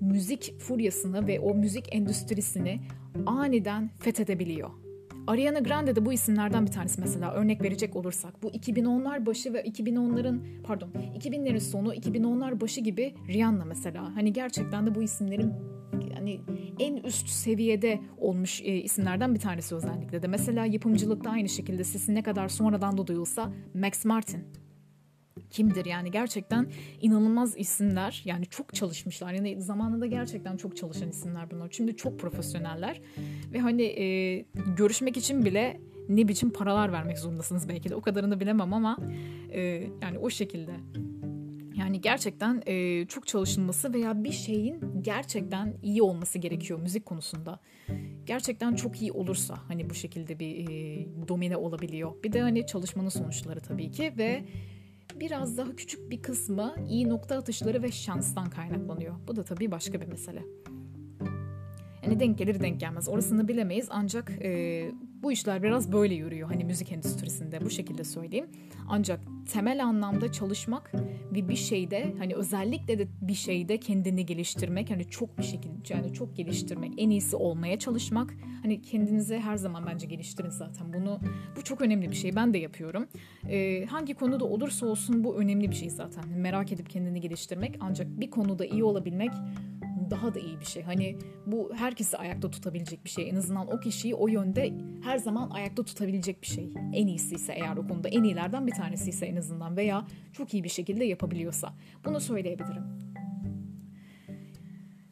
müzik furyasını ve o müzik endüstrisini aniden fethedebiliyor. Ariana Grande de bu isimlerden bir tanesi mesela örnek verecek olursak. Bu 2010'lar başı ve 2010'ların pardon 2000'lerin sonu 2010'lar başı gibi Rihanna mesela. Hani gerçekten de bu isimlerin yani en üst seviyede olmuş e, isimlerden bir tanesi özellikle de. Mesela yapımcılıkta aynı şekilde sesi ne kadar sonradan da duyulsa Max Martin kimdir? Yani gerçekten inanılmaz isimler. Yani çok çalışmışlar. Yani zamanında gerçekten çok çalışan isimler bunlar. Şimdi çok profesyoneller. Ve hani e, görüşmek için bile ne biçim paralar vermek zorundasınız belki de. O kadarını bilemem ama e, yani o şekilde. Yani gerçekten e, çok çalışılması veya bir şeyin gerçekten iyi olması gerekiyor müzik konusunda. Gerçekten çok iyi olursa hani bu şekilde bir e, domine olabiliyor. Bir de hani çalışmanın sonuçları tabii ki ve biraz daha küçük bir kısmı iyi nokta atışları ve şanstan kaynaklanıyor. Bu da tabii başka bir mesele. Yani denk gelir denk gelmez. Orasını bilemeyiz. Ancak e, Bu işler biraz böyle yürüyor. Hani müzik endüstrisinde bu şekilde söyleyeyim. Ancak temel anlamda çalışmak ve bir şeyde hani özellikle de bir şeyde kendini geliştirmek hani çok bir şekilde yani çok geliştirmek en iyisi olmaya çalışmak. Hani kendinizi her zaman bence geliştirin zaten. Bunu bu çok önemli bir şey. Ben de yapıyorum. Ee, hangi konuda olursa olsun bu önemli bir şey zaten. Merak edip kendini geliştirmek. Ancak bir konuda iyi olabilmek daha da iyi bir şey. Hani bu herkesi ayakta tutabilecek bir şey. En azından o kişiyi o yönde her zaman ayakta tutabilecek bir şey. En iyisi ise eğer o konuda en iyilerden bir tanesi ise en azından veya çok iyi bir şekilde yapabiliyorsa. Bunu söyleyebilirim.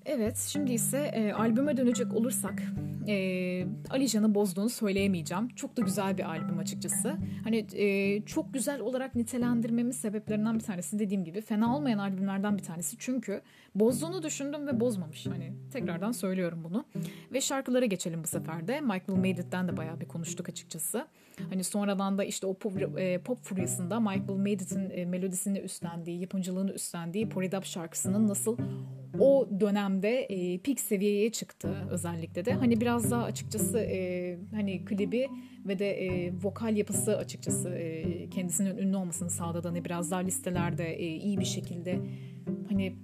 Evet, şimdi ise e, albüme dönecek olursak e, Ali Can'ı bozduğunu söyleyemeyeceğim. Çok da güzel bir albüm açıkçası. Hani e, çok güzel olarak nitelendirmemin sebeplerinden bir tanesi dediğim gibi fena olmayan albümlerden bir tanesi. Çünkü bozduğunu düşündüm ve bozmamış. Hani tekrardan söylüyorum bunu. Ve şarkılara geçelim bu sefer de. Michael Made It'ten de bayağı bir konuştuk açıkçası. Hani sonradan da işte o pop, e, pop furyasında Michael Made It'in e, melodisini üstlendiği, yapımcılığını üstlendiği Polydub şarkısının nasıl o dönemde e, peak seviyeye çıktı özellikle de. Hani biraz daha açıkçası e, hani klibi ve de e, vokal yapısı açıkçası e, kendisinin ünlü olmasını sağladı. Hani biraz daha listelerde e, iyi bir şekilde hani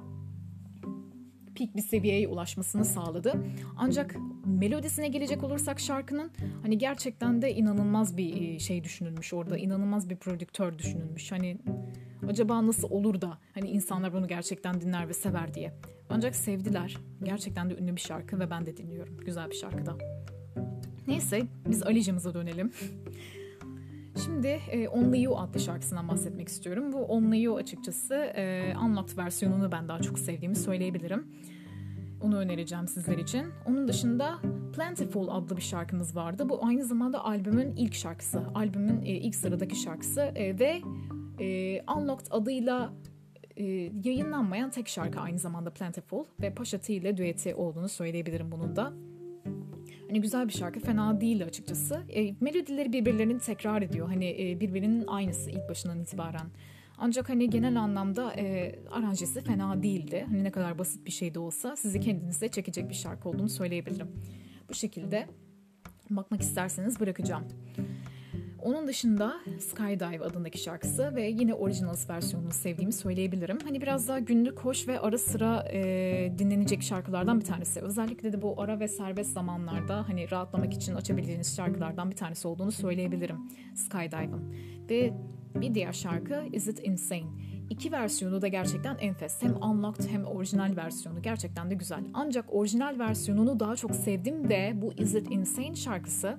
peak bir seviyeye ulaşmasını sağladı. Ancak melodisine gelecek olursak şarkının hani gerçekten de inanılmaz bir e, şey düşünülmüş orada. inanılmaz bir prodüktör düşünülmüş. Hani acaba nasıl olur da hani insanlar bunu gerçekten dinler ve sever diye. Ancak sevdiler. Gerçekten de ünlü bir şarkı ve ben de dinliyorum. Güzel bir şarkı da. Neyse biz Alice'mize dönelim. Şimdi e, Only You adlı şarkısından bahsetmek istiyorum. Bu Only You açıkçası e, Unlocked versiyonunu ben daha çok sevdiğimi söyleyebilirim. Onu önereceğim sizler için. Onun dışında Plentiful adlı bir şarkımız vardı. Bu aynı zamanda albümün ilk şarkısı. Albümün e, ilk sıradaki şarkısı e, ve e, Unlocked adıyla e, yayınlanmayan tek şarkı aynı zamanda Plentiful ve Paşa T ile düeti olduğunu söyleyebilirim bunun da. Hani güzel bir şarkı fena değil açıkçası. E, melodileri birbirlerini tekrar ediyor. Hani e, birbirinin aynısı ilk başından itibaren. Ancak hani genel anlamda e, aranjesi fena değildi. Hani ne kadar basit bir şey de olsa sizi kendinize çekecek bir şarkı olduğunu söyleyebilirim. Bu şekilde bakmak isterseniz bırakacağım. Onun dışında Skydive adındaki şarkısı ve yine Originals versiyonunu sevdiğimi söyleyebilirim. Hani biraz daha günlük, hoş ve ara sıra e, dinlenecek şarkılardan bir tanesi. Özellikle de bu ara ve serbest zamanlarda hani rahatlamak için açabildiğiniz şarkılardan bir tanesi olduğunu söyleyebilirim Skydive'ın. Ve bir diğer şarkı Is It Insane? İki versiyonu da gerçekten enfes. Hem unlocked hem orijinal versiyonu gerçekten de güzel. Ancak orijinal versiyonunu daha çok sevdim ve bu Is It Insane şarkısı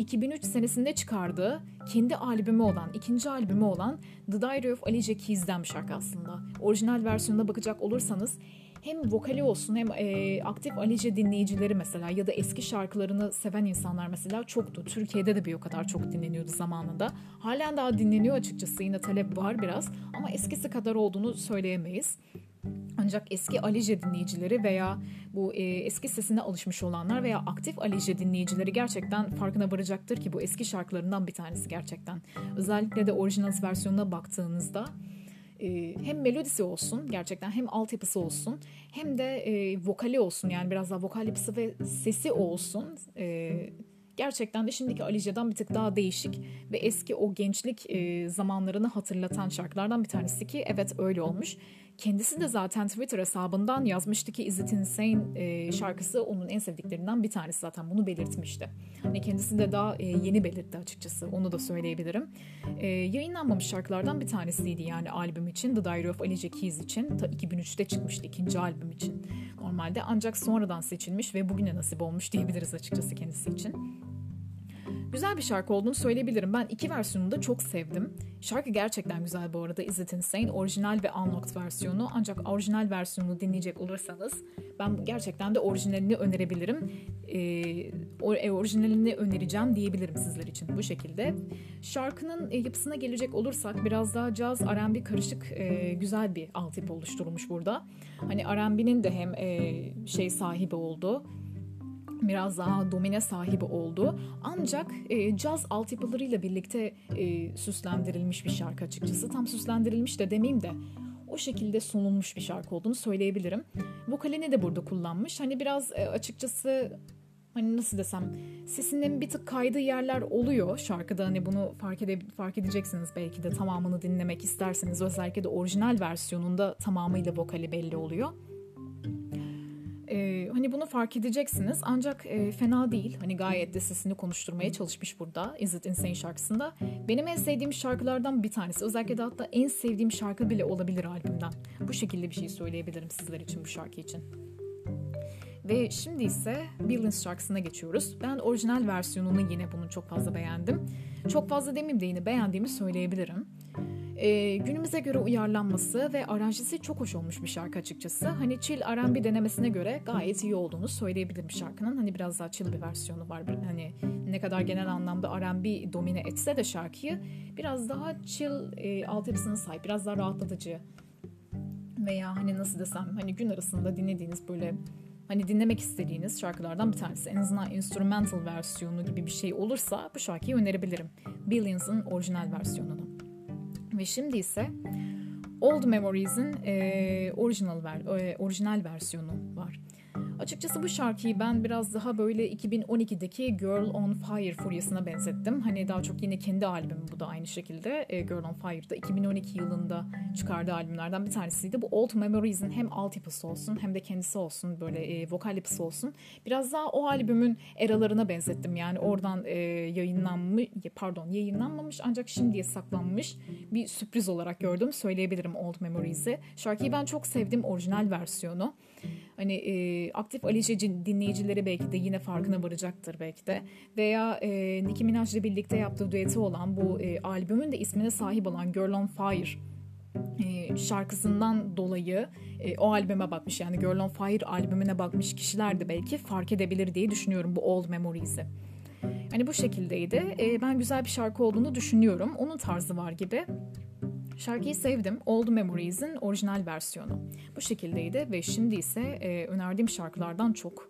2003 senesinde çıkardığı kendi albümü olan, ikinci albümü olan The Diary of Alicia Keys'den bir şarkı aslında. Orijinal versiyonuna bakacak olursanız hem vokali olsun hem e, aktif Alice dinleyicileri mesela ya da eski şarkılarını seven insanlar mesela çoktu. Türkiye'de de bir o kadar çok dinleniyordu zamanında. Halen daha dinleniyor açıkçası yine talep var biraz ama eskisi kadar olduğunu söyleyemeyiz. Ancak eski Alice dinleyicileri veya bu e, eski sesine alışmış olanlar veya aktif Alice dinleyicileri gerçekten farkına varacaktır ki bu eski şarkılarından bir tanesi gerçekten. Özellikle de orijinal versiyonuna baktığınızda e, hem melodisi olsun gerçekten hem altyapısı olsun hem de e, vokali olsun yani biraz daha vokal yapısı ve sesi olsun. E, gerçekten de şimdiki Alice'den bir tık daha değişik ve eski o gençlik e, zamanlarını hatırlatan şarkılardan bir tanesi ki evet öyle olmuş. Kendisi de zaten Twitter hesabından yazmıştı ki Is It Insane? e, şarkısı onun en sevdiklerinden bir tanesi. Zaten bunu belirtmişti. Hani kendisi de daha e, yeni belirtti açıkçası. Onu da söyleyebilirim. E, yayınlanmamış şarkılardan bir tanesiydi yani albüm için. The Diary of Alicia Keys için. Ta 2003'te çıkmıştı ikinci albüm için. Normalde ancak sonradan seçilmiş ve bugüne nasip olmuş diyebiliriz açıkçası kendisi için. Güzel bir şarkı olduğunu söyleyebilirim. Ben iki versiyonunu da çok sevdim. Şarkı gerçekten güzel bu arada. Is It Insane orijinal ve unlocked versiyonu. Ancak orijinal versiyonunu dinleyecek olursanız ben gerçekten de orijinalini önerebilirim. Ee, orijinalini önereceğim diyebilirim sizler için bu şekilde. Şarkının e, yapısına gelecek olursak biraz daha caz, R&B karışık e, güzel bir altyapı oluşturulmuş burada. Hani R&B'nin de hem e, şey sahibi oldu biraz daha domine sahibi oldu. Ancak e, caz altyapılarıyla birlikte e, süslendirilmiş bir şarkı açıkçası. Tam süslendirilmiş de demeyeyim de o şekilde sunulmuş bir şarkı olduğunu söyleyebilirim. Vokalini de burada kullanmış. Hani biraz e, açıkçası hani nasıl desem sesinin bir tık kaydığı yerler oluyor şarkıda hani bunu fark, ede fark edeceksiniz belki de tamamını dinlemek isterseniz özellikle de orijinal versiyonunda tamamıyla vokali belli oluyor. Hani bunu fark edeceksiniz ancak e, fena değil. Hani gayet de sesini konuşturmaya çalışmış burada Is It Insane şarkısında. Benim en sevdiğim şarkılardan bir tanesi. Özellikle de hatta en sevdiğim şarkı bile olabilir albümden. Bu şekilde bir şey söyleyebilirim sizler için bu şarkı için. Ve şimdi ise Billions şarkısına geçiyoruz. Ben orijinal versiyonunu yine bunun çok fazla beğendim. Çok fazla demeyeyim de yine beğendiğimi söyleyebilirim. Ee, günümüze göre uyarlanması ve aranjesi çok hoş olmuş bir şarkı açıkçası. Hani chill R&B denemesine göre gayet iyi olduğunu söyleyebilirim şarkının. Hani biraz daha chill bir versiyonu var. Hani ne kadar genel anlamda R&B domine etse de şarkıyı biraz daha chill e, altyapısına sahip, biraz daha rahatlatıcı veya hani nasıl desem hani gün arasında dinlediğiniz böyle hani dinlemek istediğiniz şarkılardan bir tanesi. En azından instrumental versiyonu gibi bir şey olursa bu şarkıyı önerebilirim. Billions'ın orijinal versiyonunu. Ve şimdi ise Old Memories'in e, orijinal, ver, e, orijinal versiyonu var. Açıkçası bu şarkıyı ben biraz daha böyle 2012'deki Girl on Fire furyasına benzettim. Hani daha çok yine kendi albümü bu da aynı şekilde. E, Girl on Fire'da 2012 yılında çıkardığı albümlerden bir tanesiydi. Bu Old Memories'in hem altyapısı olsun hem de kendisi olsun böyle e, vokal yapısı olsun. Biraz daha o albümün eralarına benzettim. Yani oradan e, yayınlanmış pardon yayınlanmamış ancak şimdiye saklanmış bir sürpriz olarak gördüm. Söyleyebilirim Old Memories'i. Şarkıyı ben çok sevdim orijinal versiyonu. Hani e, aktif Alice dinleyicileri belki de yine farkına varacaktır belki de. Veya e, Nicki Minaj ile birlikte yaptığı düeti olan bu e, albümün de ismine sahip olan Girl on Fire e, şarkısından dolayı e, o albüme bakmış yani Girl on Fire albümüne bakmış kişiler de belki fark edebilir diye düşünüyorum bu Old Memories'i. Hani bu şekildeydi. E, ben güzel bir şarkı olduğunu düşünüyorum. Onun tarzı var gibi. Şarkıyı sevdim. Old Memories'in orijinal versiyonu. Bu şekildeydi ve şimdi ise e, önerdiğim şarkılardan çok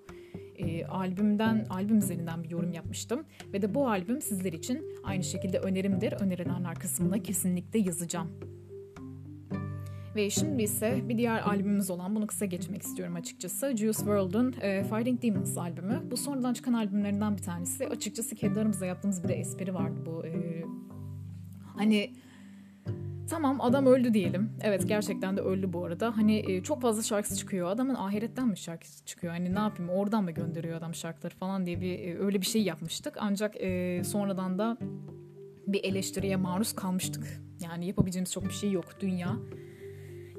e, albümden albüm üzerinden bir yorum yapmıştım ve de bu albüm sizler için aynı şekilde önerimdir. Önerilenler kısmına kesinlikle yazacağım. Ve şimdi ise bir diğer albümümüz olan bunu kısa geçmek istiyorum açıkçası. Juice WRLD'ın e, Fighting Demons albümü. Bu sonradan çıkan albümlerinden bir tanesi. Açıkçası kendi aramızda yaptığımız bir de espri vardı bu. E, hani Tamam adam öldü diyelim. Evet gerçekten de öldü bu arada. Hani e, çok fazla şarkısı çıkıyor. Adamın ahiretten mi şarkısı çıkıyor? Hani ne yapayım oradan mı gönderiyor adam şarkıları falan diye bir e, öyle bir şey yapmıştık. Ancak e, sonradan da bir eleştiriye maruz kalmıştık. Yani yapabileceğimiz çok bir şey yok. Dünya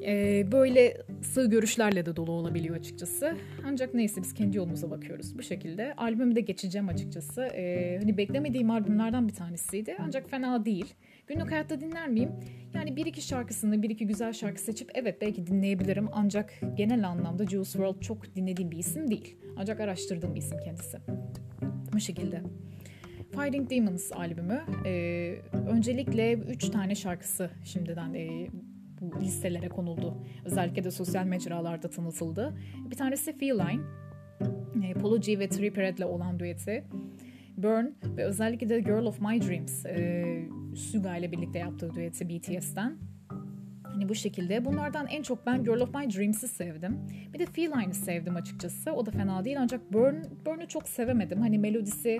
e, böyle sığ görüşlerle de dolu olabiliyor açıkçası. Ancak neyse biz kendi yolumuza bakıyoruz bu şekilde. Albümde geçeceğim açıkçası. E, hani beklemediğim albümlerden bir tanesiydi. Ancak fena değil. Günlük hayatta dinler miyim? Yani bir iki şarkısını, bir iki güzel şarkı seçip evet belki dinleyebilirim. Ancak genel anlamda Juice WRLD çok dinlediğim bir isim değil. Ancak araştırdığım bir isim kendisi. Bu şekilde. Fighting Demons albümü. Ee, öncelikle üç tane şarkısı şimdiden e, bu listelere konuldu. Özellikle de sosyal mecralarda tanıtıldı. Bir tanesi Feline. E, Polo G ve Tripperet ile olan düeti. Burn ve özellikle de Girl of My Dreams e, Suga ile birlikte yaptığı düeti BTS'ten. Hani bu şekilde. Bunlardan en çok ben Girl of My Dreams'i sevdim. Bir de Feline'i sevdim açıkçası. O da fena değil ancak Burn, Burn'u çok sevemedim. Hani melodisi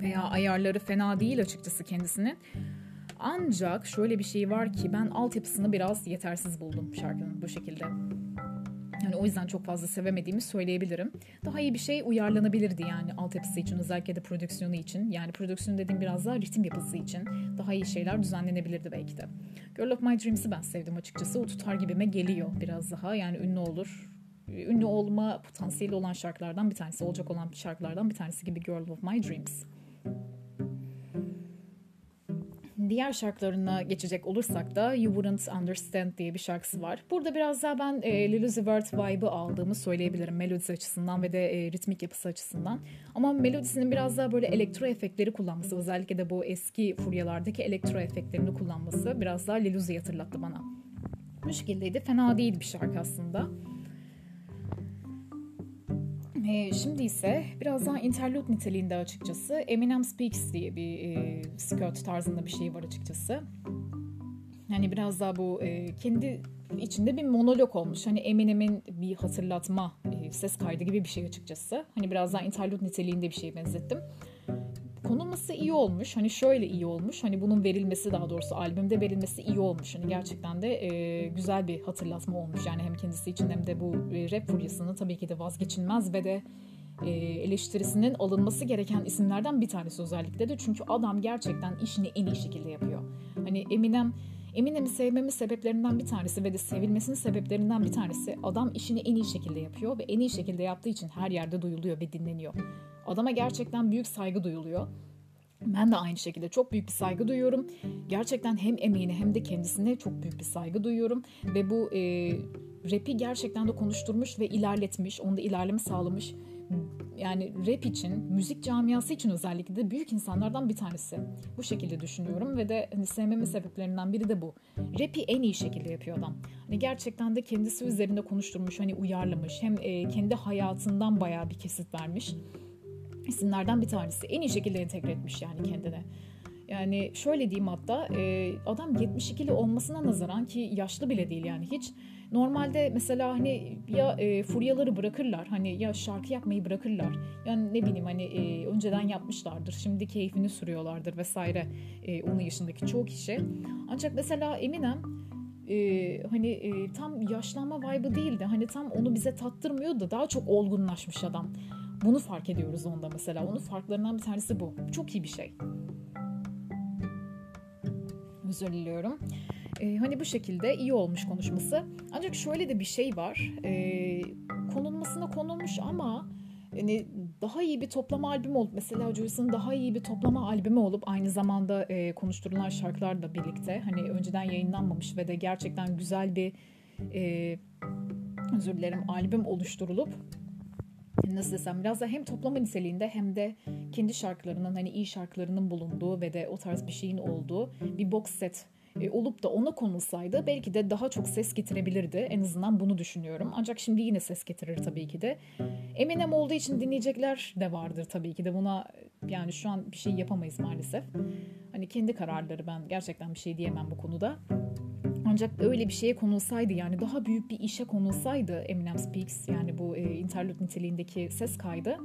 veya ayarları fena değil açıkçası kendisinin. Ancak şöyle bir şey var ki ben altyapısını biraz yetersiz buldum şarkının bu şekilde. Yani o yüzden çok fazla sevemediğimi söyleyebilirim. Daha iyi bir şey uyarlanabilirdi yani altyapısı için özellikle de prodüksiyonu için. Yani prodüksiyon dediğim biraz daha ritim yapısı için daha iyi şeyler düzenlenebilirdi belki de. Girl of My Dreams'i ben sevdim açıkçası. O tutar gibime geliyor biraz daha. Yani ünlü olur. Ünlü olma potansiyeli olan şarkılardan bir tanesi, olacak olan şarkılardan bir tanesi gibi Girl of My Dreams diğer şarkılarına geçecek olursak da You Wouldn't Understand diye bir şarkısı var. Burada biraz daha ben e, Lil Uzi Vert vibe'ı aldığımı söyleyebilirim melodisi açısından ve de e, ritmik yapısı açısından. Ama melodisinin biraz daha böyle elektro efektleri kullanması özellikle de bu eski furyalardaki elektro efektlerini kullanması biraz daha Lil Uzi'yi hatırlattı bana. Bu şekildeydi. Fena değil bir şarkı aslında. E, şimdi ise biraz daha interlude niteliğinde açıkçası Eminem Speaks diye bir e, skirt tarzında bir şey var açıkçası. Yani biraz daha bu e, kendi içinde bir monolog olmuş. Hani Eminem'in bir hatırlatma e, ses kaydı gibi bir şey açıkçası. Hani biraz daha interlude niteliğinde bir şeye benzettim. Konulması iyi olmuş. Hani şöyle iyi olmuş. Hani bunun verilmesi daha doğrusu albümde verilmesi iyi olmuş. Hani gerçekten de e, güzel bir hatırlatma olmuş. Yani hem kendisi için hem de bu e, rap furyasını tabii ki de vazgeçilmez ve de e, eleştirisinin alınması gereken isimlerden bir tanesi özellikle de. Çünkü adam gerçekten işini en iyi şekilde yapıyor. Hani Eminem Eminem'i sevmemin sebeplerinden bir tanesi ve de sevilmesinin sebeplerinden bir tanesi adam işini en iyi şekilde yapıyor ve en iyi şekilde yaptığı için her yerde duyuluyor ve dinleniyor. Adama gerçekten büyük saygı duyuluyor. Ben de aynı şekilde çok büyük bir saygı duyuyorum. Gerçekten hem emeğine hem de kendisine çok büyük bir saygı duyuyorum. Ve bu e, rap'i gerçekten de konuşturmuş ve ilerletmiş, onda ilerleme sağlamış yani rap için, müzik camiası için özellikle de büyük insanlardan bir tanesi. Bu şekilde düşünüyorum ve de hani sevmemin sebeplerinden biri de bu. Rap'i en iyi şekilde yapıyor adam. Hani gerçekten de kendisi üzerinde konuşturmuş, hani uyarlamış. Hem e, kendi hayatından bayağı bir kesit vermiş. İsimlerden bir tanesi. En iyi şekilde entegre etmiş yani kendine. Yani şöyle diyeyim hatta e, adam 72'li olmasına nazaran ki yaşlı bile değil yani hiç Normalde mesela hani ya e, furyaları bırakırlar hani ya şarkı yapmayı bırakırlar. Yani ne bileyim hani e, önceden yapmışlardır. Şimdi keyfini sürüyorlardır vesaire e, onun yaşındaki çoğu kişi. Ancak mesela Eminem e, hani e, tam yaşlanma vibe'ı değildi. Hani tam onu bize tattırmıyor da daha çok olgunlaşmış adam. Bunu fark ediyoruz onda mesela. Onun farklarından bir tanesi bu. Çok iyi bir şey. Özür diliyorum. E, hani bu şekilde iyi olmuş konuşması. Ancak şöyle de bir şey var. E, konulmasına konulmuş ama yani daha iyi bir toplama albümü olup mesela Joyce'ın daha iyi bir toplama albümü olup aynı zamanda e, konuşturulan şarkılarla birlikte hani önceden yayınlanmamış ve de gerçekten güzel bir e, özür dilerim albüm oluşturulup nasıl desem biraz da hem toplama niteliğinde hem de kendi şarkılarının hani iyi şarkılarının bulunduğu ve de o tarz bir şeyin olduğu bir box set e, olup da ona konulsaydı belki de daha çok ses getirebilirdi. En azından bunu düşünüyorum. Ancak şimdi yine ses getirir tabii ki de. Eminem olduğu için dinleyecekler de vardır tabii ki de. Buna yani şu an bir şey yapamayız maalesef. Hani kendi kararları ben gerçekten bir şey diyemem bu konuda. Ancak öyle bir şeye konulsaydı yani daha büyük bir işe konulsaydı Eminem Speaks yani bu e, interlude niteliğindeki ses kaydı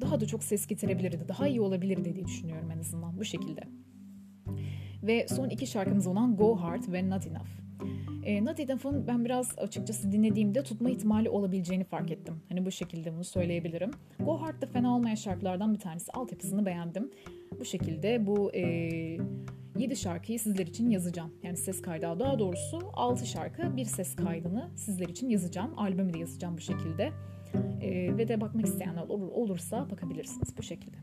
daha da çok ses getirebilirdi. Daha iyi olabilirdi diye düşünüyorum en azından bu şekilde. Ve son iki şarkımız olan Go Hard ve Not Enough. E, Not Enough'ın ben biraz açıkçası dinlediğimde tutma ihtimali olabileceğini fark ettim. Hani bu şekilde bunu söyleyebilirim. Go Hard da fena olmayan şarkılardan bir tanesi. Altyapısını beğendim. Bu şekilde bu e, 7 şarkıyı sizler için yazacağım. Yani ses kaydı daha doğrusu 6 şarkı bir ses kaydını sizler için yazacağım. Albümü de yazacağım bu şekilde. E, ve de bakmak isteyenler olur, olursa bakabilirsiniz bu şekilde.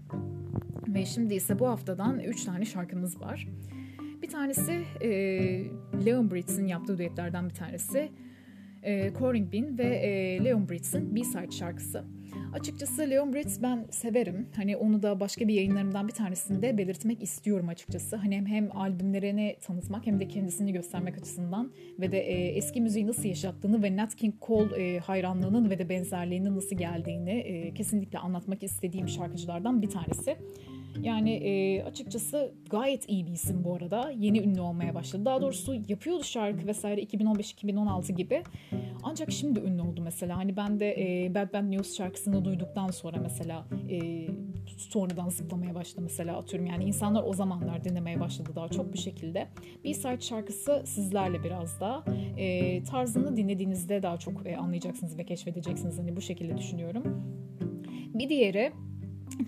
Ve şimdi ise bu haftadan 3 tane şarkımız var. Bir tanesi e, Leon Bridges'in yaptığı düetlerden bir tanesi. E, Coring Bean ve e, Leon Bridges'in B-side şarkısı. Açıkçası Leon Bridges ben severim. Hani onu da başka bir yayınlarımdan bir tanesinde belirtmek istiyorum açıkçası. Hani hem, hem albümlerini tanıtmak hem de kendisini göstermek açısından ve de e, eski müziği nasıl yaşattığını ve Nat King Cole e, hayranlığının ve de benzerliğinin nasıl geldiğini e, kesinlikle anlatmak istediğim şarkıcılardan bir tanesi. Yani e, açıkçası gayet iyi bir isim bu arada. Yeni ünlü olmaya başladı. Daha doğrusu yapıyordu şarkı vesaire 2015-2016 gibi. Ancak şimdi ünlü oldu mesela. Hani ben de e, Bad Bad News şarkısını duyduktan sonra mesela e, sonradan zıplamaya başladı mesela atıyorum. Yani insanlar o zamanlar dinlemeye başladı daha çok bir şekilde. B-side şarkısı sizlerle biraz daha. E, tarzını dinlediğinizde daha çok e, anlayacaksınız ve keşfedeceksiniz. Hani bu şekilde düşünüyorum. Bir diğeri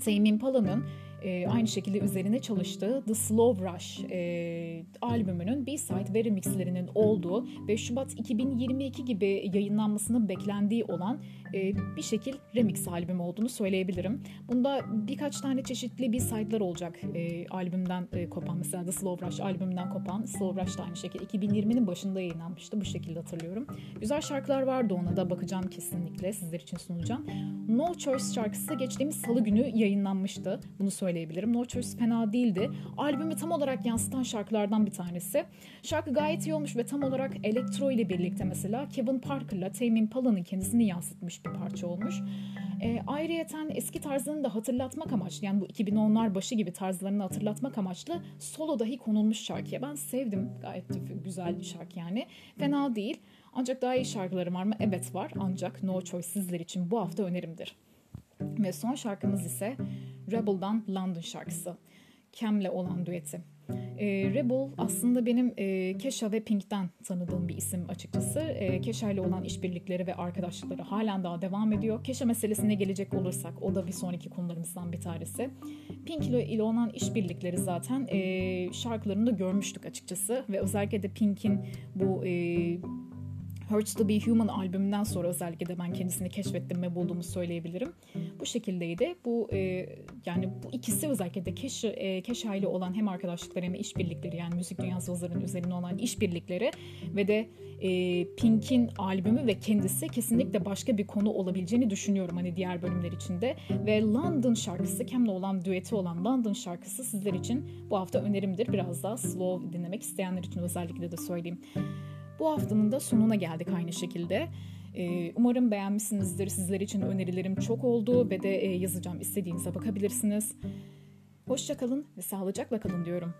Tame Impala'nın e, aynı şekilde üzerine çalıştığı The Slow Rush e, albümünün B-side ve remixlerinin olduğu ve Şubat 2022 gibi yayınlanmasının beklendiği olan bir şekil remix albüm olduğunu söyleyebilirim. Bunda birkaç tane çeşitli bir side'lar olacak e, albümden e, kopan. Mesela The Slow Rush albümünden kopan. Slow Rush da aynı şekilde 2020'nin başında yayınlanmıştı. Bu şekilde hatırlıyorum. Güzel şarkılar vardı ona da bakacağım kesinlikle. Sizler için sunacağım. No Choice şarkısı geçtiğimiz salı günü yayınlanmıştı. Bunu söyleyebilirim. No Choice fena değildi. Albümü tam olarak yansıtan şarkılardan bir tanesi. Şarkı gayet iyi olmuş ve tam olarak elektro ile birlikte mesela Kevin Parker'la Tame Impala'nın kendisini yansıtmış bir parça olmuş. E, ayrıyeten eski tarzlarını da hatırlatmak amaçlı yani bu 2010'lar başı gibi tarzlarını hatırlatmak amaçlı solo dahi konulmuş şarkıya. Ben sevdim gayet güzel bir şarkı yani. Fena değil. Ancak daha iyi şarkılarım var mı? Evet var. Ancak No Choice sizler için bu hafta önerimdir. Ve son şarkımız ise Rebel'dan London şarkısı. Cam'le olan düeti. E, Rebel aslında benim e, Kesha ve Pink'ten tanıdığım bir isim açıkçası. E, Kesha ile olan işbirlikleri ve arkadaşlıkları halen daha devam ediyor. Kesha meselesine gelecek olursak o da bir sonraki konularımızdan bir tanesi. Pink ile olan işbirlikleri zaten e, şarkılarında görmüştük açıkçası ve özellikle de Pink'in bu e, Hurts to Be Human albümünden sonra özellikle de ben kendisini keşfettim ve bulduğumu söyleyebilirim. Bu şekildeydi. Bu e, yani bu ikisi özellikle de Keş, e, Keşa ile olan hem arkadaşlıkları hem işbirlikleri yani müzik dünyası yazarının üzerine olan işbirlikleri ve de e, Pink'in albümü ve kendisi kesinlikle başka bir konu olabileceğini düşünüyorum hani diğer bölümler içinde. Ve London şarkısı, Cam'le olan düeti olan London şarkısı sizler için bu hafta önerimdir. Biraz daha slow dinlemek isteyenler için özellikle de söyleyeyim. Bu haftanın da sonuna geldik aynı şekilde. Ee, umarım beğenmişsinizdir. Sizler için önerilerim çok oldu ve de e, yazacağım istediğinize bakabilirsiniz. Hoşçakalın ve sağlıcakla kalın diyorum.